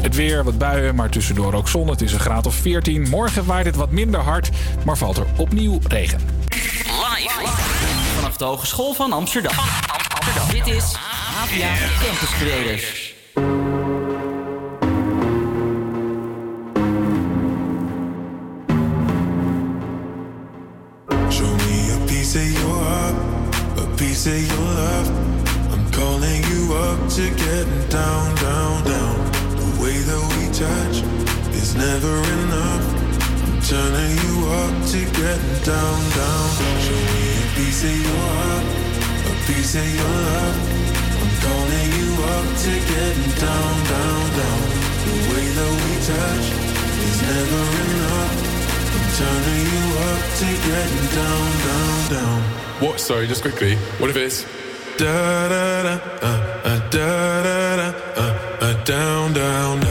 Het weer, wat buien, maar tussendoor ook zon. Het is een graad of 14. Morgen waait het wat minder hard, maar valt er opnieuw regen. Live. Vanaf de Hogeschool van Amsterdam. Dit is APA Campus Creators. Never enough. I'm turning you up to getting down, down. Show me a piece of your heart, a piece of your love. I'm calling you up to getting down, down, down. The way that we touch is never enough. I'm turning you up to getting down, down, down. What? Sorry, just quickly. What if it's Da da da, uh, uh, da da da, uh, uh, down, down,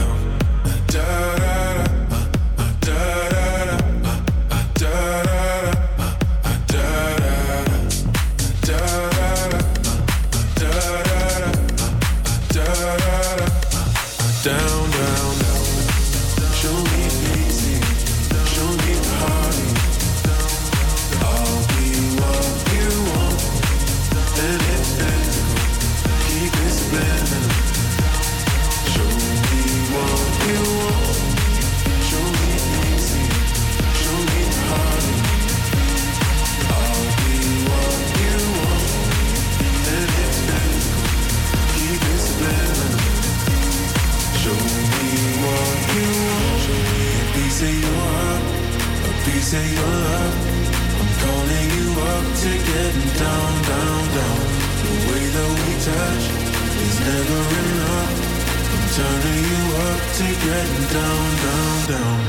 to getting down, down, down.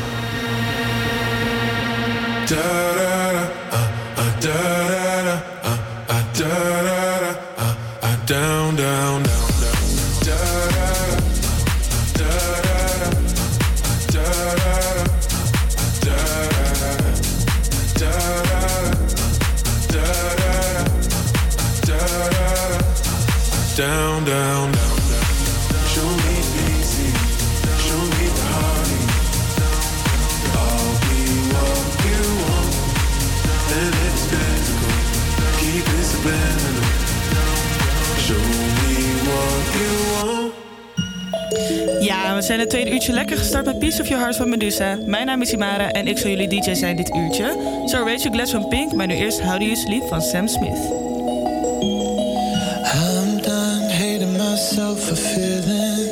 Da da da, uh, uh, da, zijn het tweede uurtje lekker gestart met Piece of Your Heart van Medusa. Mijn naam is Imara en ik zal jullie DJ zijn dit uurtje. Zo Rachel Glass van Pink, maar nu eerst How Do You Sleep van Sam Smith. I'm the feeling.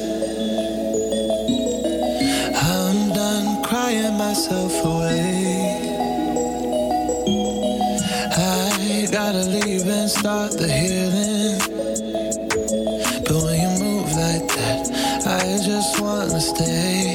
I'm done crying myself away. I gotta leave and start the. mistake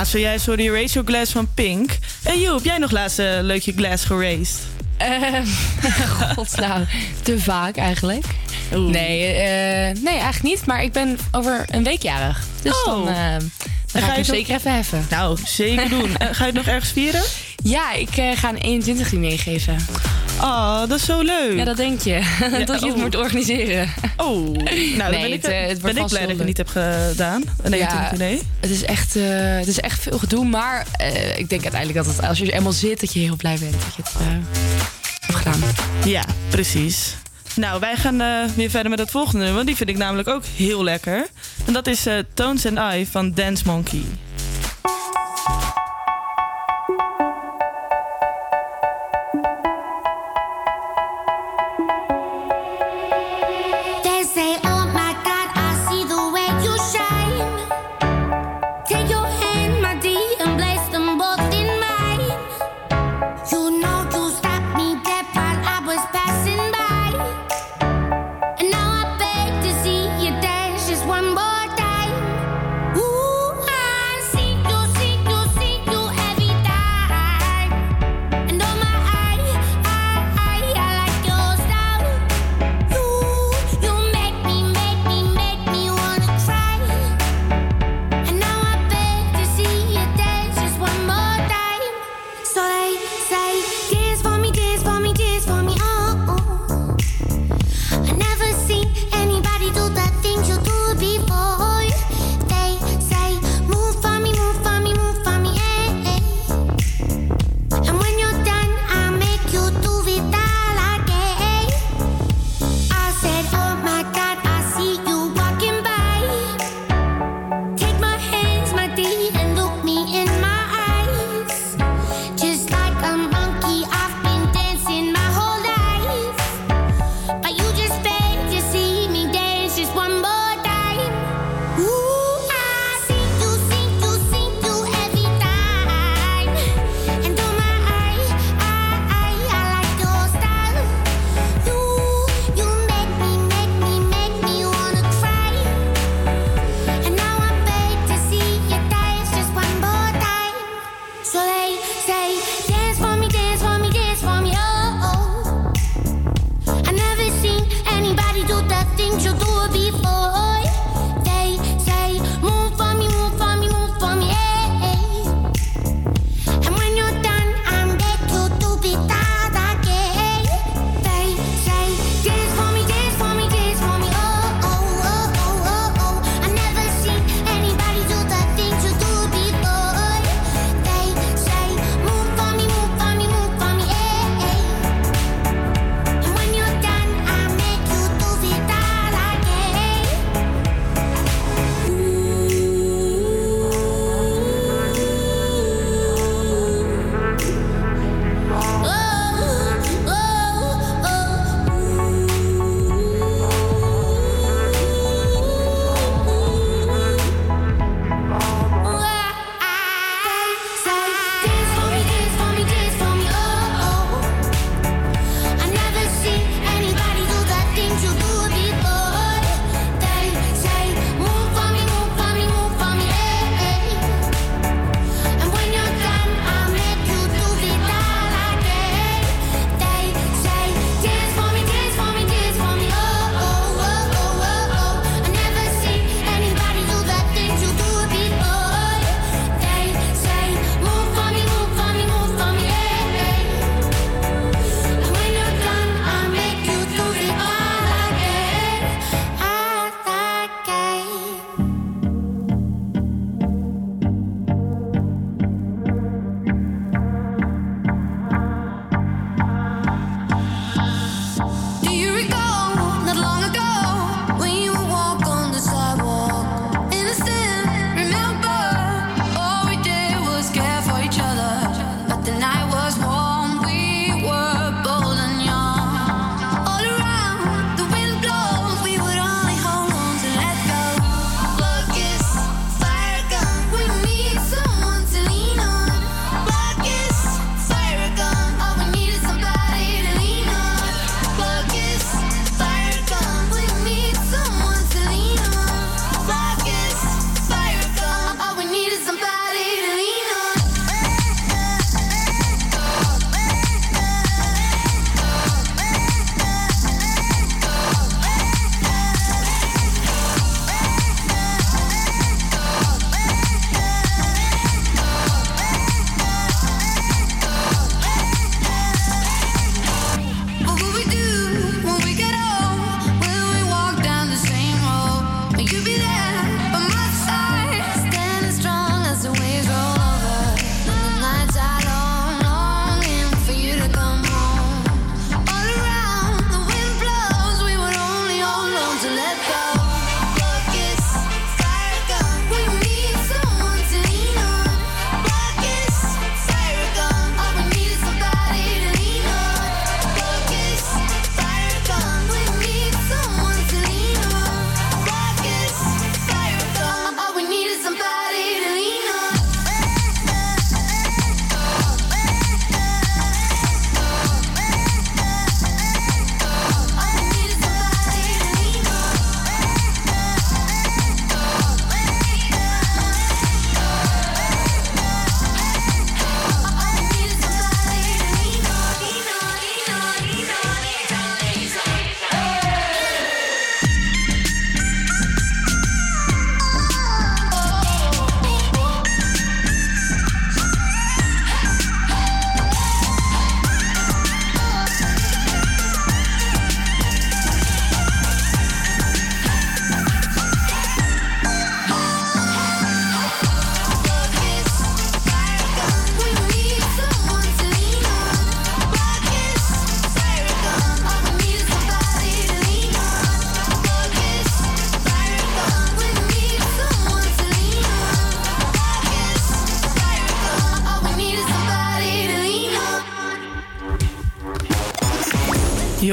Ja, zojuist hoorde je Raise Your Glass van Pink. En Joe, heb jij nog laatst een leuk je glass geraced? Ehm, God, nou, te vaak eigenlijk. Nee, eh, nee, eigenlijk niet. Maar ik ben over een week jarig. Dus dan, eh, dan ga, ga ik je nog- zeker even heffen. Nou, zeker doen. En ga je het nog ergens vieren? Ja, ik eh, ga een 21 meegeven. Oh, dat is zo leuk. Ja, dat denk je. dat je het oh. moet organiseren. Oh, nou, dan Nee, ben ik, het, eh, het ben ik vast blij dat je leuk. niet hebt gedaan. Nee, Ja, nee. Het is echt, eh, het is echt veel gedoe. Maar eh, ik denk uiteindelijk dat het, als je er eenmaal zit, dat je heel blij bent dat je het hebt gedaan. Ja, precies. Nou, wij gaan weer verder met het volgende nummer. Die vind ik namelijk ook heel lekker. En dat is Tones and I van Dance Monkey.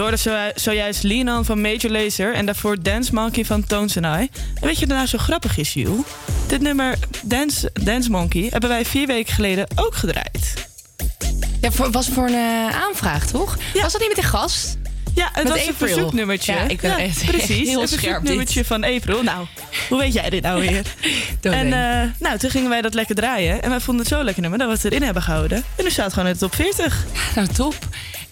hoorde zo, zojuist Linan van Major Laser en daarvoor Dance Monkey van Tones and I. En weet je daarna nou zo grappig is, Jules? Dit nummer Dance, Dance Monkey hebben wij vier weken geleden ook gedraaid. Ja, was voor een eh, aanvraag, toch? Ja. Was dat niet met een gast? Ja, het met was een verzoeknummertje. Ja, ik echt precies. Heel een verzoeknummertje van April. Nou, hoe weet jij dit nou weer? en eh, nou, toen gingen wij dat lekker draaien. En wij vonden het zo lekker nummer dat we het erin hebben gehouden. En nu staat het gewoon in de top 40. Nou, top.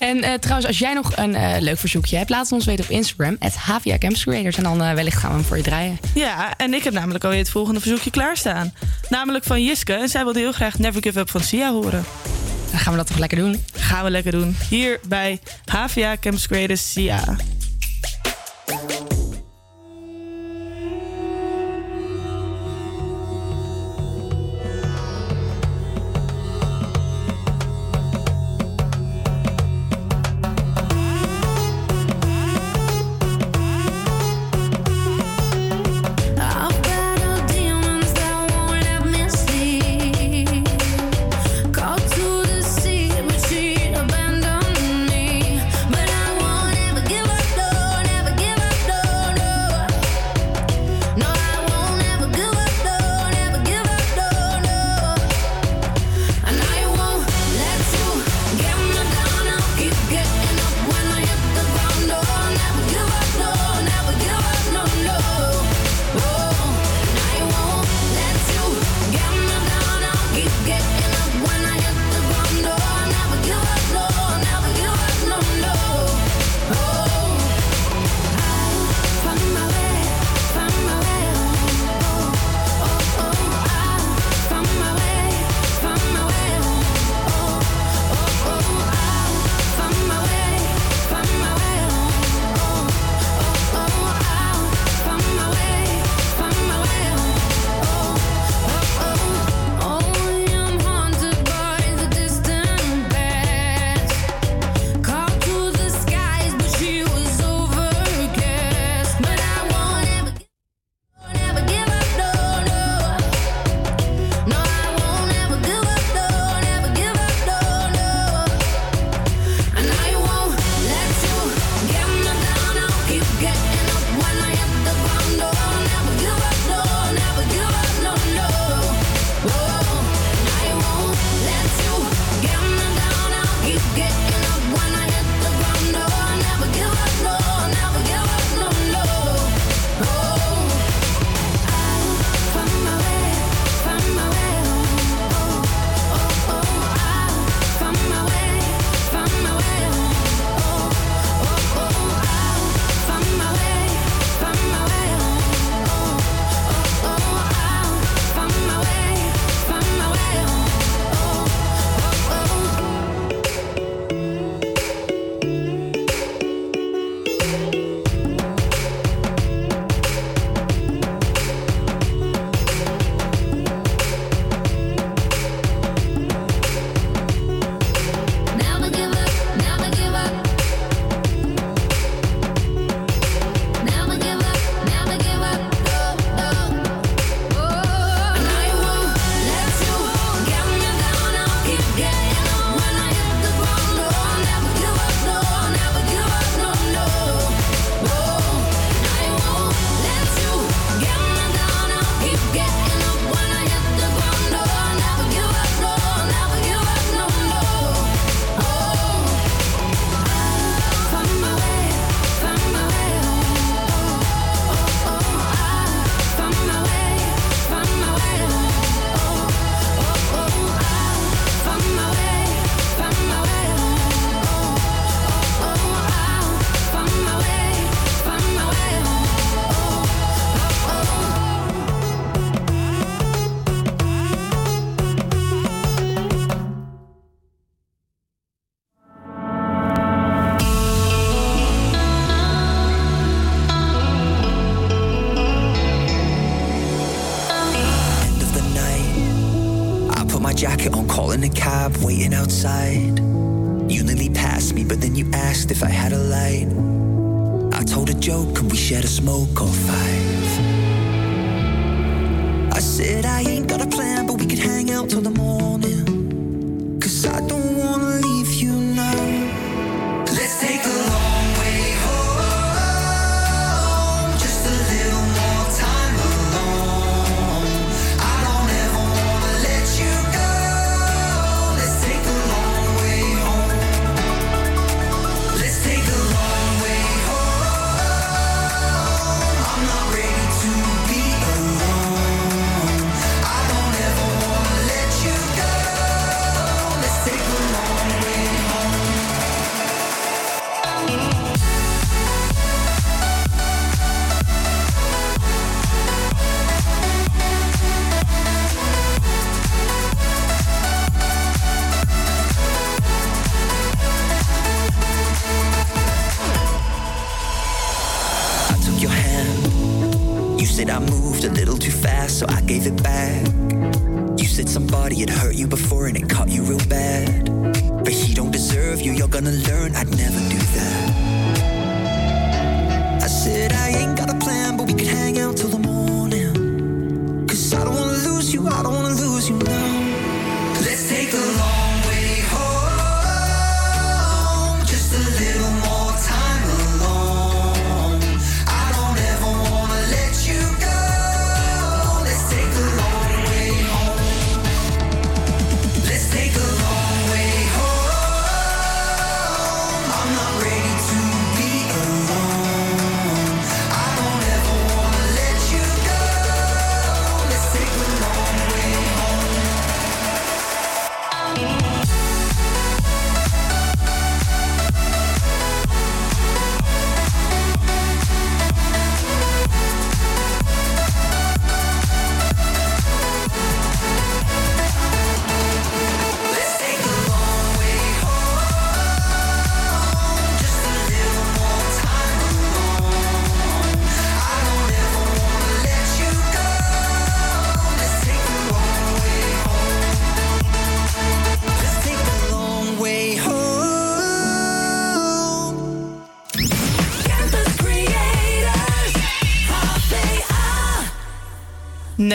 En eh, trouwens, als jij nog een eh, leuk verzoekje hebt, laat het ons weten op Instagram. Het HVA Campus En dan eh, wellicht gaan we hem voor je draaien. Ja, en ik heb namelijk alweer het volgende verzoekje klaarstaan. Namelijk van Jiske. En zij wilde heel graag Never Give Up van Sia horen. Dan gaan we dat toch lekker doen? Gaan we lekker doen. Hier bij HVA Campus Sia.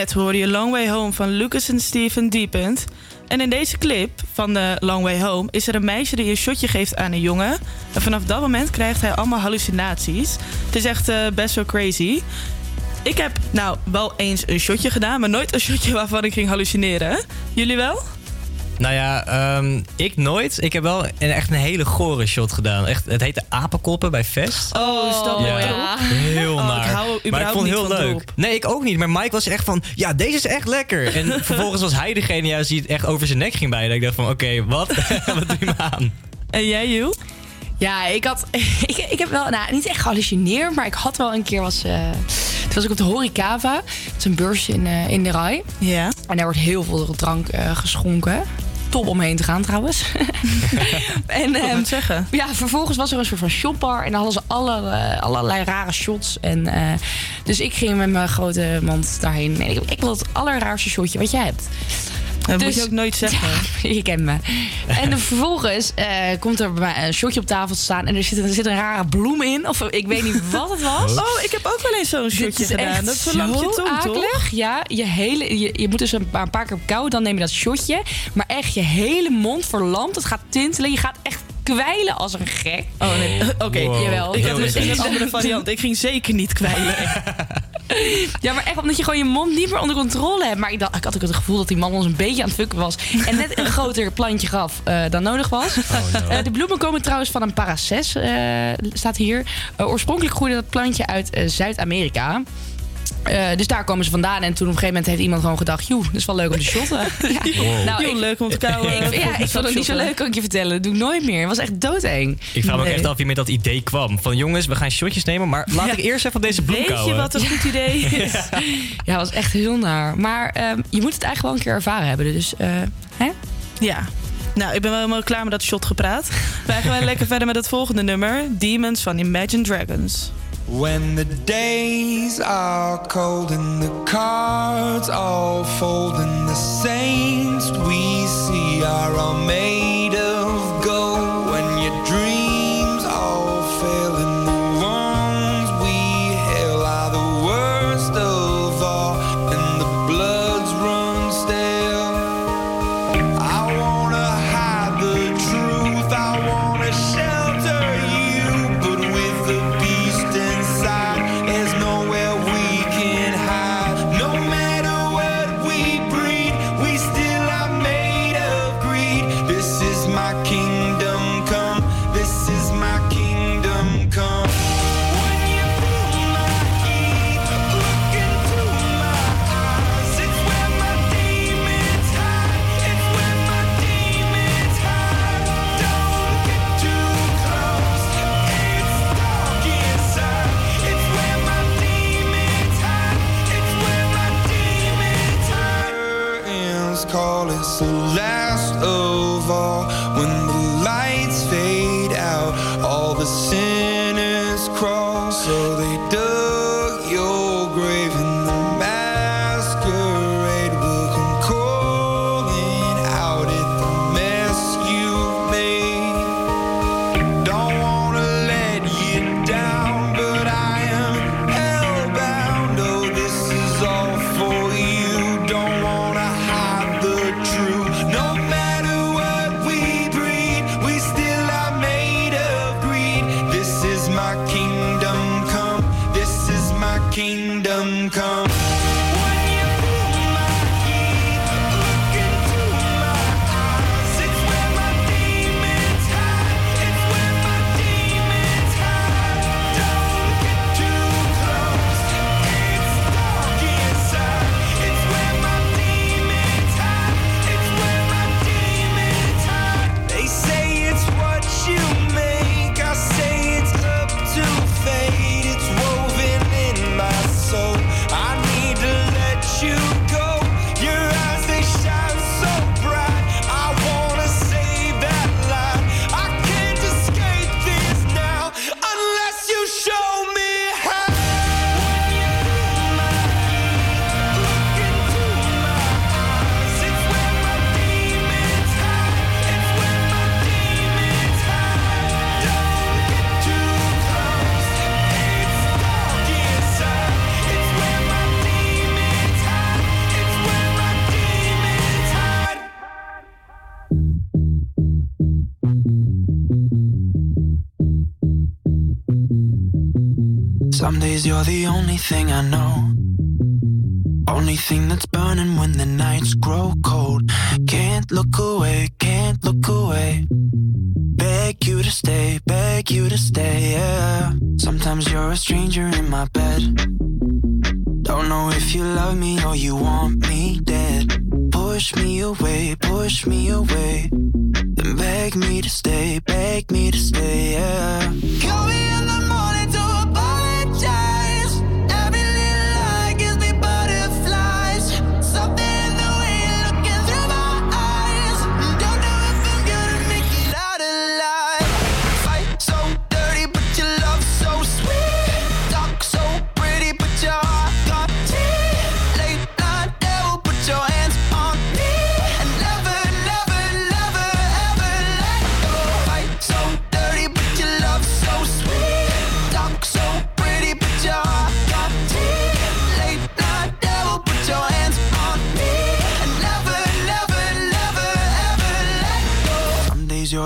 Net hoorde je Long Way Home van Lucas en Steven Deepend. En in deze clip van de Long Way Home is er een meisje die een shotje geeft aan een jongen. En vanaf dat moment krijgt hij allemaal hallucinaties. Het is echt eh, best wel crazy. Ik heb nou wel eens een shotje gedaan, maar nooit een shotje waarvan ik ging hallucineren. Jullie wel? Nou ja, ehm, ik nooit. Ik heb wel een, echt een hele gore shot gedaan. Echt, het heette apenkoppen bij Vest. Oh, is dat mooi Ja, op? heel Oh, ik naar. hou maar ik vond het niet heel van leuk. drop. Nee, ik ook niet. Maar Mike was echt van, ja, deze is echt lekker. En vervolgens was hij degene juist die het echt over zijn nek ging bijna. Ik dacht van, oké, wat? wat doe je me aan? En jij, Joe? Ja, ik had. Ik, ik heb wel, nou, niet echt gehallucineerd, maar ik had wel een keer was. eh toen was ik op de Horicava. Het is een beurs in, eh, in de Rai. Ja. En daar wordt heel veel drank eh, geschonken. Top om heen te gaan trouwens. en, Ik ehm, moet zeggen. Ja, vervolgens was er een soort van shopbar. En dan hadden ze alle, eh, allerlei rare shots. En, eh, dus ik ging met mijn grote mand daarheen. En ik, ik wil het allerraarste shotje wat jij hebt. Dat moet Dus- je ook nooit zeggen. je kent me. En vervolgens eh, komt er bij mij een shotje op tafel te staan. En er zit, er zit een rare bloem in. Of ik weet niet wat het was. Oh, ik heb ook wel eens zo'n shotje gedaan. Dat is zo lang je zo tong, toch? Ja, je, hele, je, je moet dus een paar, een paar keer op kou, dan neem je dat shotje. Maar echt, je hele mond verlamt. Het gaat tintelen. Je gaat echt kwijlen als een gek. Oh nee, oké. Wow. Jawel. Ik had dus een andere variant. Ik ging zeker niet kwijlen. Ja, maar echt omdat je gewoon je mond niet meer onder controle hebt. Maar ik, dacht, ik had ook het gevoel dat die man ons een beetje aan het fucken was. En net een groter plantje gaf eh, dan nodig was. Eh, de bloemen komen trouwens van een paraces, eh, staat hier. Oorspronkelijk groeide dat plantje uit Zuid-Amerika. Eh, dus daar komen ze vandaan. En toen op een gegeven moment heeft iemand gewoon gedacht... joh, dat is wel leuk om te shotten. ja. Wow. Heel leuk om te kauwen. Ik, ja, ik vond het niet zo leuk, kan ik je vertellen. Dat doe ik nooit meer. Het was echt doodeng. Ik vraag me ook Nee. echt af wie met dat idee kwam. Van jongens, we gaan shotjes nemen, maar laat Ja. ik eerst even op deze bloem Weet je wat een goed idee is? Ja, dat was echt heel naar. Maar ehm, je moet het eigenlijk wel een keer ervaren hebben. Dus, eh, hè? Ja. Nou, ik ben wel helemaal klaar met dat shot gepraat. Wij gaan lekker verder met het volgende nummer. Demons van Imagine Dragons. When the days are cold and the cards all fold and the saints we see are all made you're the only thing I know.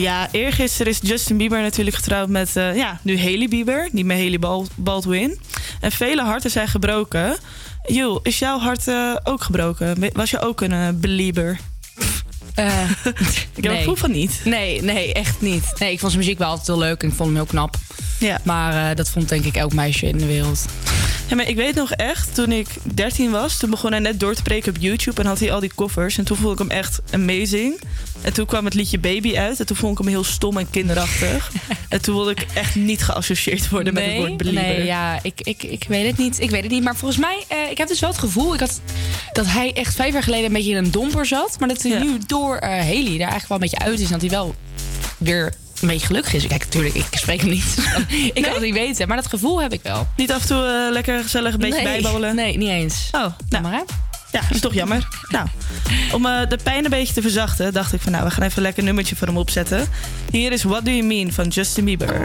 Ja, eergisteren is Justin Bieber natuurlijk getrouwd met, eh, ja, nu Haley Bieber. Niet meer Haley Bal- Baldwin. En vele harten zijn gebroken. Joel, is jouw hart eh, ook gebroken? Was je ook een eh, belieber? Ik heb het gevoel van niet. Nee, nee, echt niet. Nee, ik vond zijn muziek wel altijd heel leuk en ik vond hem heel knap. Ja. Maar dat vond denk ik elk meisje in de wereld. Ja, maar ik weet nog echt, toen ik 13 was, toen begon hij net door te breken op YouTube en had hij al die covers. En toen vond ik hem echt amazing. En toen kwam het liedje Baby uit en toen vond ik hem heel stom en kinderachtig. en toen wilde ik echt niet geassocieerd worden met het woord belieber. nee, ja, ik, ik, ik weet het niet. Ik weet het niet. Maar volgens mij, eh, ik heb dus wel het gevoel ik had, dat hij echt vijf jaar geleden een beetje in een domper zat. Maar dat hij nu door eh Haley daar eigenlijk wel een beetje uit is. En dat hij wel weer een beetje gelukkig is. Kijk, natuurlijk, ik spreek hem niet. ik kan het niet weten. Maar dat gevoel heb ik wel. Niet af en toe eh, lekker gezellig een beetje Nee? Nee, niet eens. Oh, nou. maar Ja, dat is toch jammer. nou, om eh, de pijn een beetje te verzachten, dacht ik van nou, we gaan even een lekker nummertje voor hem opzetten. Hier is What Do You Mean van Justin Bieber.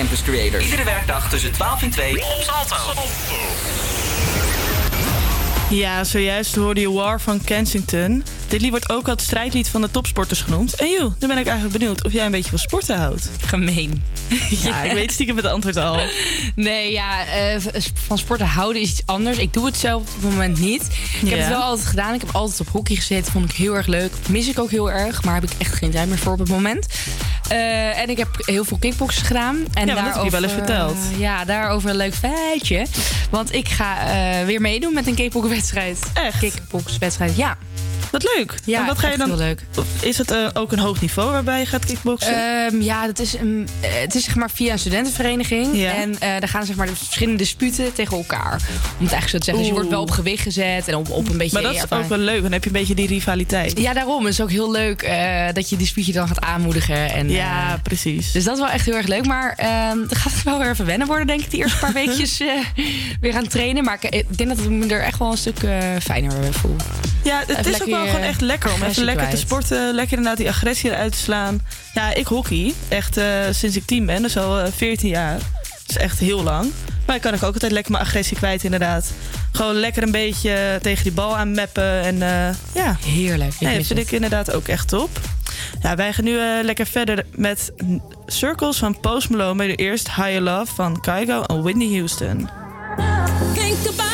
Campus Creators. Iedere werkdag tussen 12 en 2 op Salto. Ja, zojuist hoorde je War van Kensington. Dit lied wordt ook al het strijdlied van de topsporters genoemd. En joh, nu ben ik eigenlijk benieuwd of jij een beetje van sporten houdt. Gemeen. Ja, ik weet stiekem het antwoord al. Nee, ja, eh, van sporten houden is iets anders. Ik doe het zelf op het moment niet. Ik heb het wel altijd gedaan. Ik heb altijd op hockey gezeten. Vond ik heel erg leuk. Mis ik ook heel erg. Maar heb ik echt geen tijd meer voor op het moment. Eh, en ik heb heel veel kickboksen gedaan. En Ja, want dat heb je wel eens verteld. eh, ja, daarover een leuk feitje. Want ik ga eh, weer meedoen met een kickboxwedstrijd. Echt? Kickboxwedstrijd, ja. Wat leuk. Ja, en wat ga je dan? heel leuk. Is het eh, ook een hoog niveau waarbij je gaat kickboksen? Ehm, ja, dat is, een, eh, het is zeg maar via een studentenvereniging. Ja. En eh daar gaan zeg maar de verschillende disputen tegen elkaar. Om het eigenlijk zo te zeggen. Dus je wordt wel op gewicht gezet en op, op een beetje... maar dat is ook wel leuk. Dan heb je een beetje die rivaliteit. Ja, daarom. Het is ook heel leuk dat je dispuutje dan gaat aanmoedigen. En, Ja, precies. dus dat is wel echt heel erg leuk. Maar ehm het gaat wel weer even wennen worden, denk ik, die eerste paar weekjes weer gaan trainen. Maar ik, ik denk dat ik me er echt wel een stuk fijner voel. Ja, het Even is ook wel gewoon echt lekker om even lekker te sporten. Lekker inderdaad die agressie eruit te slaan. Ja, ik hockey. Echt eh, sinds ik tien ben. Dus al eh, 14 jaar. Dat is echt heel lang. Maar ik kan ook altijd lekker mijn agressie kwijt inderdaad. Gewoon lekker een beetje tegen die bal aan meppen. En eh, ja. Heerlijk. ik Nee, vind het. ik inderdaad ook echt top. Ja, wij gaan nu eh, lekker verder met Circles van Post Malone. Maar eerst Higher Love van Kygo en Whitney Houston. Think about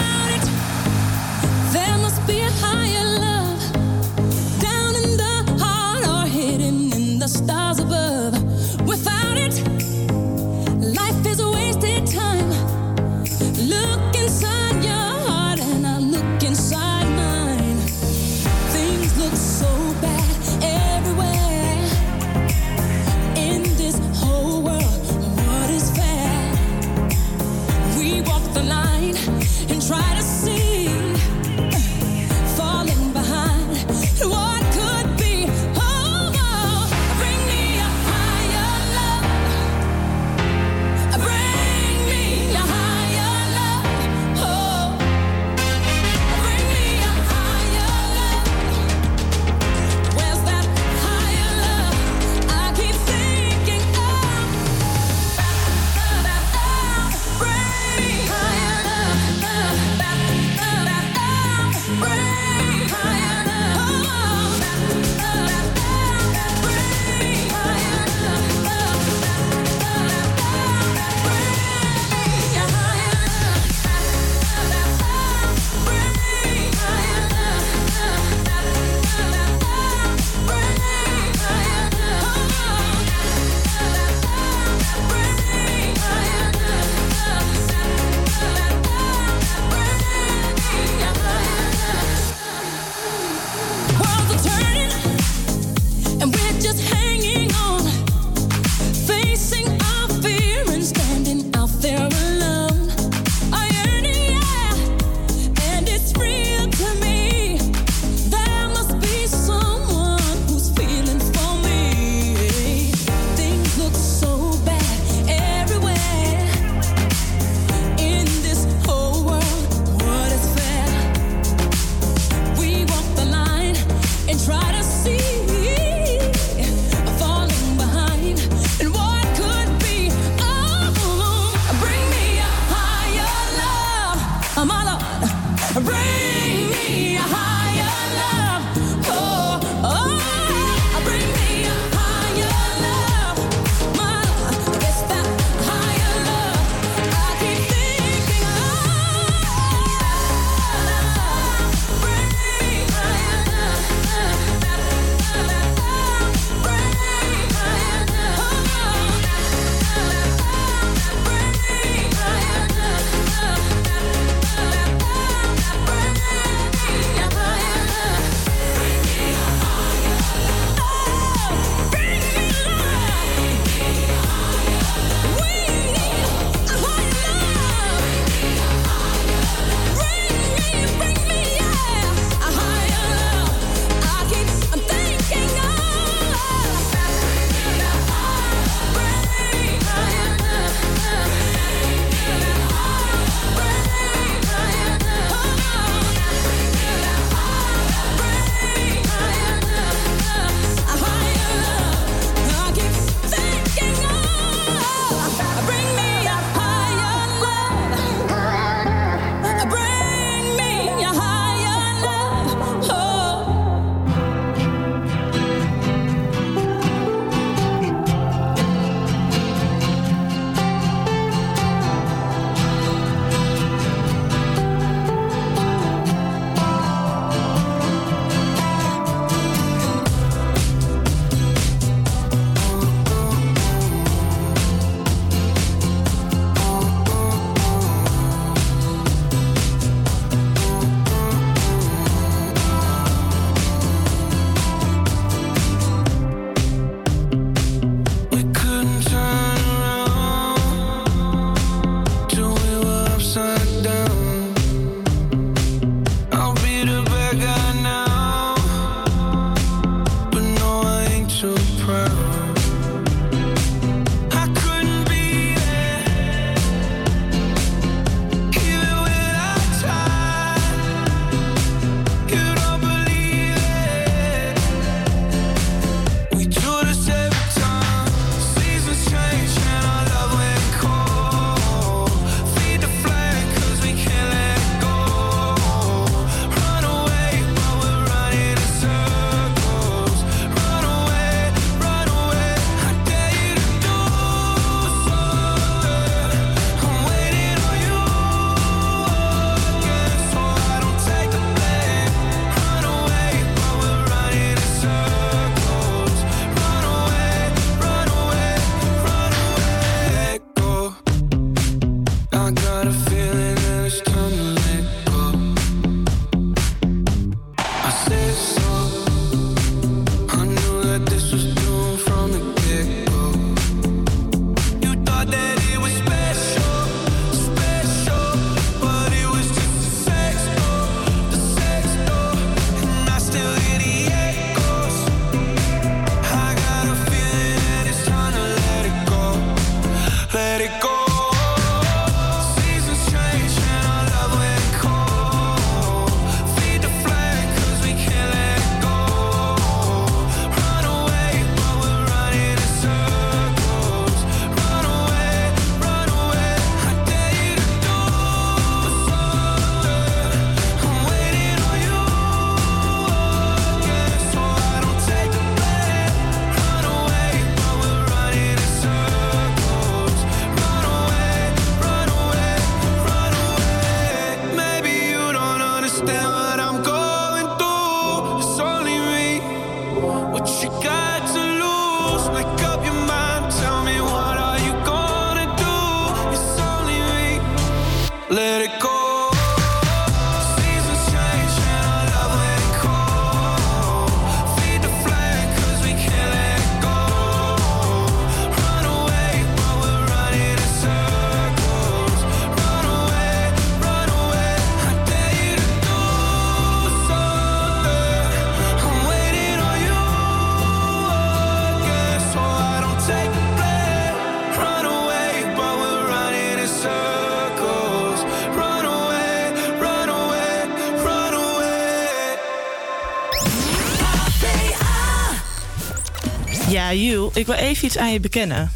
Ja, Jules, ik wil even iets aan je bekennen.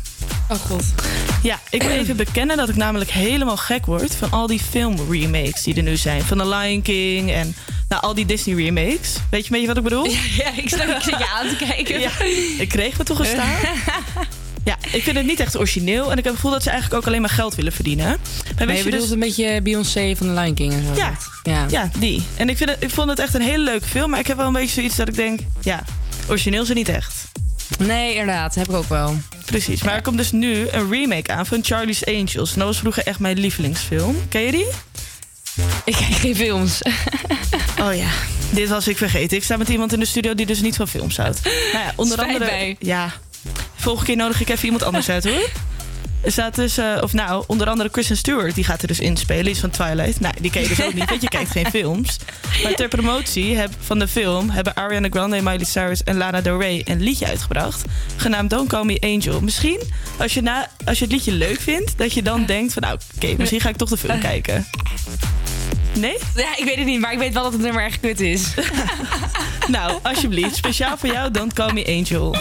Oh god. Ja, ik wil even bekennen dat ik namelijk helemaal gek word van al die filmremakes die er nu zijn. Van The Lion King en nou, al die Disney remakes. Weet je een beetje wat ik bedoel? Ja, ja, ik snap, ik zit je aan te kijken. Ja, ik kreeg me toegestaan. Ja, ik vind het niet echt origineel. En ik heb het gevoel dat ze eigenlijk ook alleen maar geld willen verdienen. Maar je je bedoelt dus- een beetje Beyoncé van The Lion King en zo. Ja, ja. ja, die. En ik, vind het, ik vond het echt een hele leuke film. Maar ik heb wel een beetje zoiets dat ik denk... Ja, origineel is het niet echt. Nee, inderdaad. Heb ik ook wel. Precies. Maar er komt dus nu een remake aan van Charlie's Angels. En dat was vroeger echt mijn lievelingsfilm. Ken je die? Ik kijk geen films. Oh ja, dit was ik vergeten. Ik sta met iemand in de studio die dus niet van films houdt. Nou ja, onder Spijt andere... mij. Ja, volgende keer nodig ik even iemand anders uit hoor. Er staat dus, eh, of nou, onder andere Kristen Stewart, die gaat er dus in spelen. Die is van Twilight. Nou, die ken je dus ook niet, want je kijkt geen films. Maar ter promotie heb, van de film hebben Ariana Grande, Miley Cyrus en Lana Del Rey een liedje uitgebracht. Genaamd Don't Call Me Angel. Misschien, als je, na, als je het liedje leuk vindt, dat je dan denkt van, nou, oké, misschien ga ik toch de film kijken. Nee? Ja, ik weet het niet, maar ik weet wel dat het nummer echt kut is. Nou, alsjeblieft, speciaal voor jou, Don't Call Me Angel.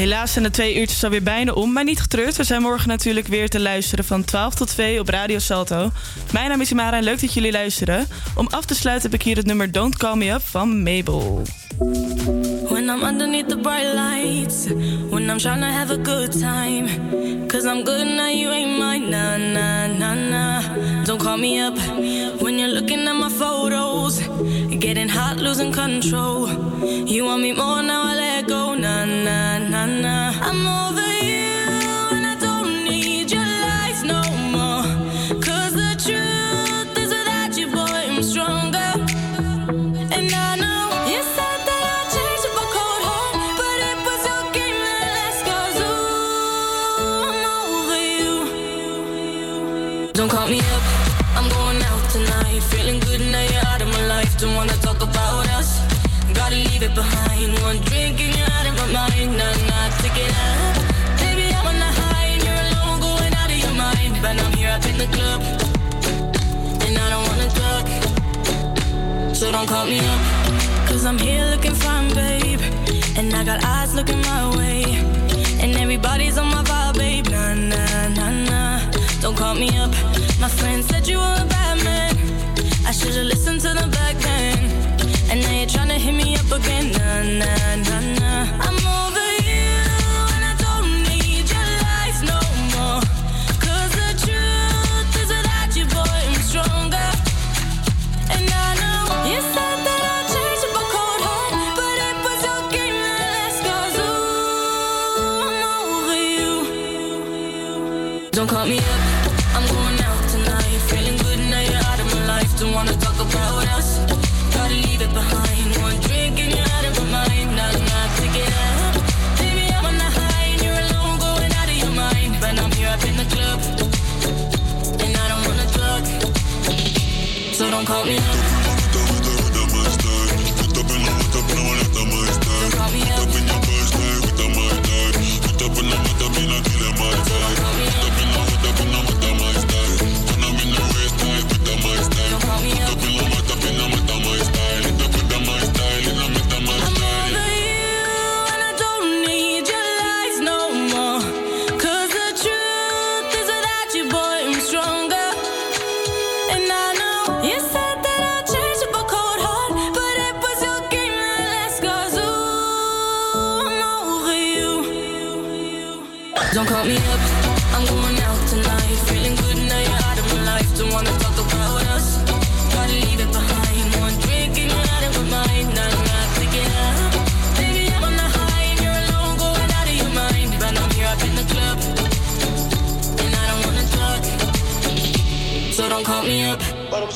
Helaas zijn de twee uurtjes alweer bijna om, maar niet getreurd. We zijn morgen natuurlijk weer te luisteren van 12 tot 2 op Radio Salto. Mijn naam is Imara en leuk dat jullie luisteren. Om af te sluiten heb ik hier het nummer Don't Call Me Up van Mabel. When I'm underneath the bright lights, when I'm trying to have a good time. Cause I'm good now, you ain't mine. Nah, nah, nah, nah. Don't call me up when you're looking at my photos. Getting hot, losing control. You want me more now, I let go. Nah, nah, nah, nah. I'm over Don't call me up. Cause I'm here looking fine, babe. And I got eyes looking my way. And everybody's on my vibe, babe. Nah, nah, nah, nah. Don't call me up. My friend said you were a bad man. I should've listened to the back then. And now you're trying to hit me up again.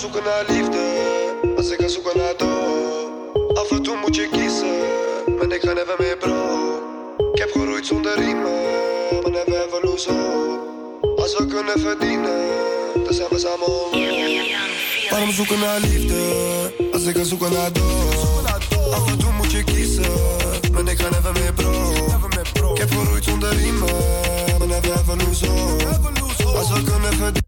zoeken naar liefde, als ik ga zoeken naar dood. Af en toe moet je kiezen, maar ik ga even mee bro. Ik heb geroeid zonder riemen, maar never even loose hope. Als we kunnen verdienen, dan zijn we samen. Waarom zoeken naar liefde, als ik ga zoeken naar dood. Af en toe moet je kiezen, maar ik ga even mee bro. Ik heb geroeid zonder riemen, maar never even loose hope. Als we kunnen verdienen.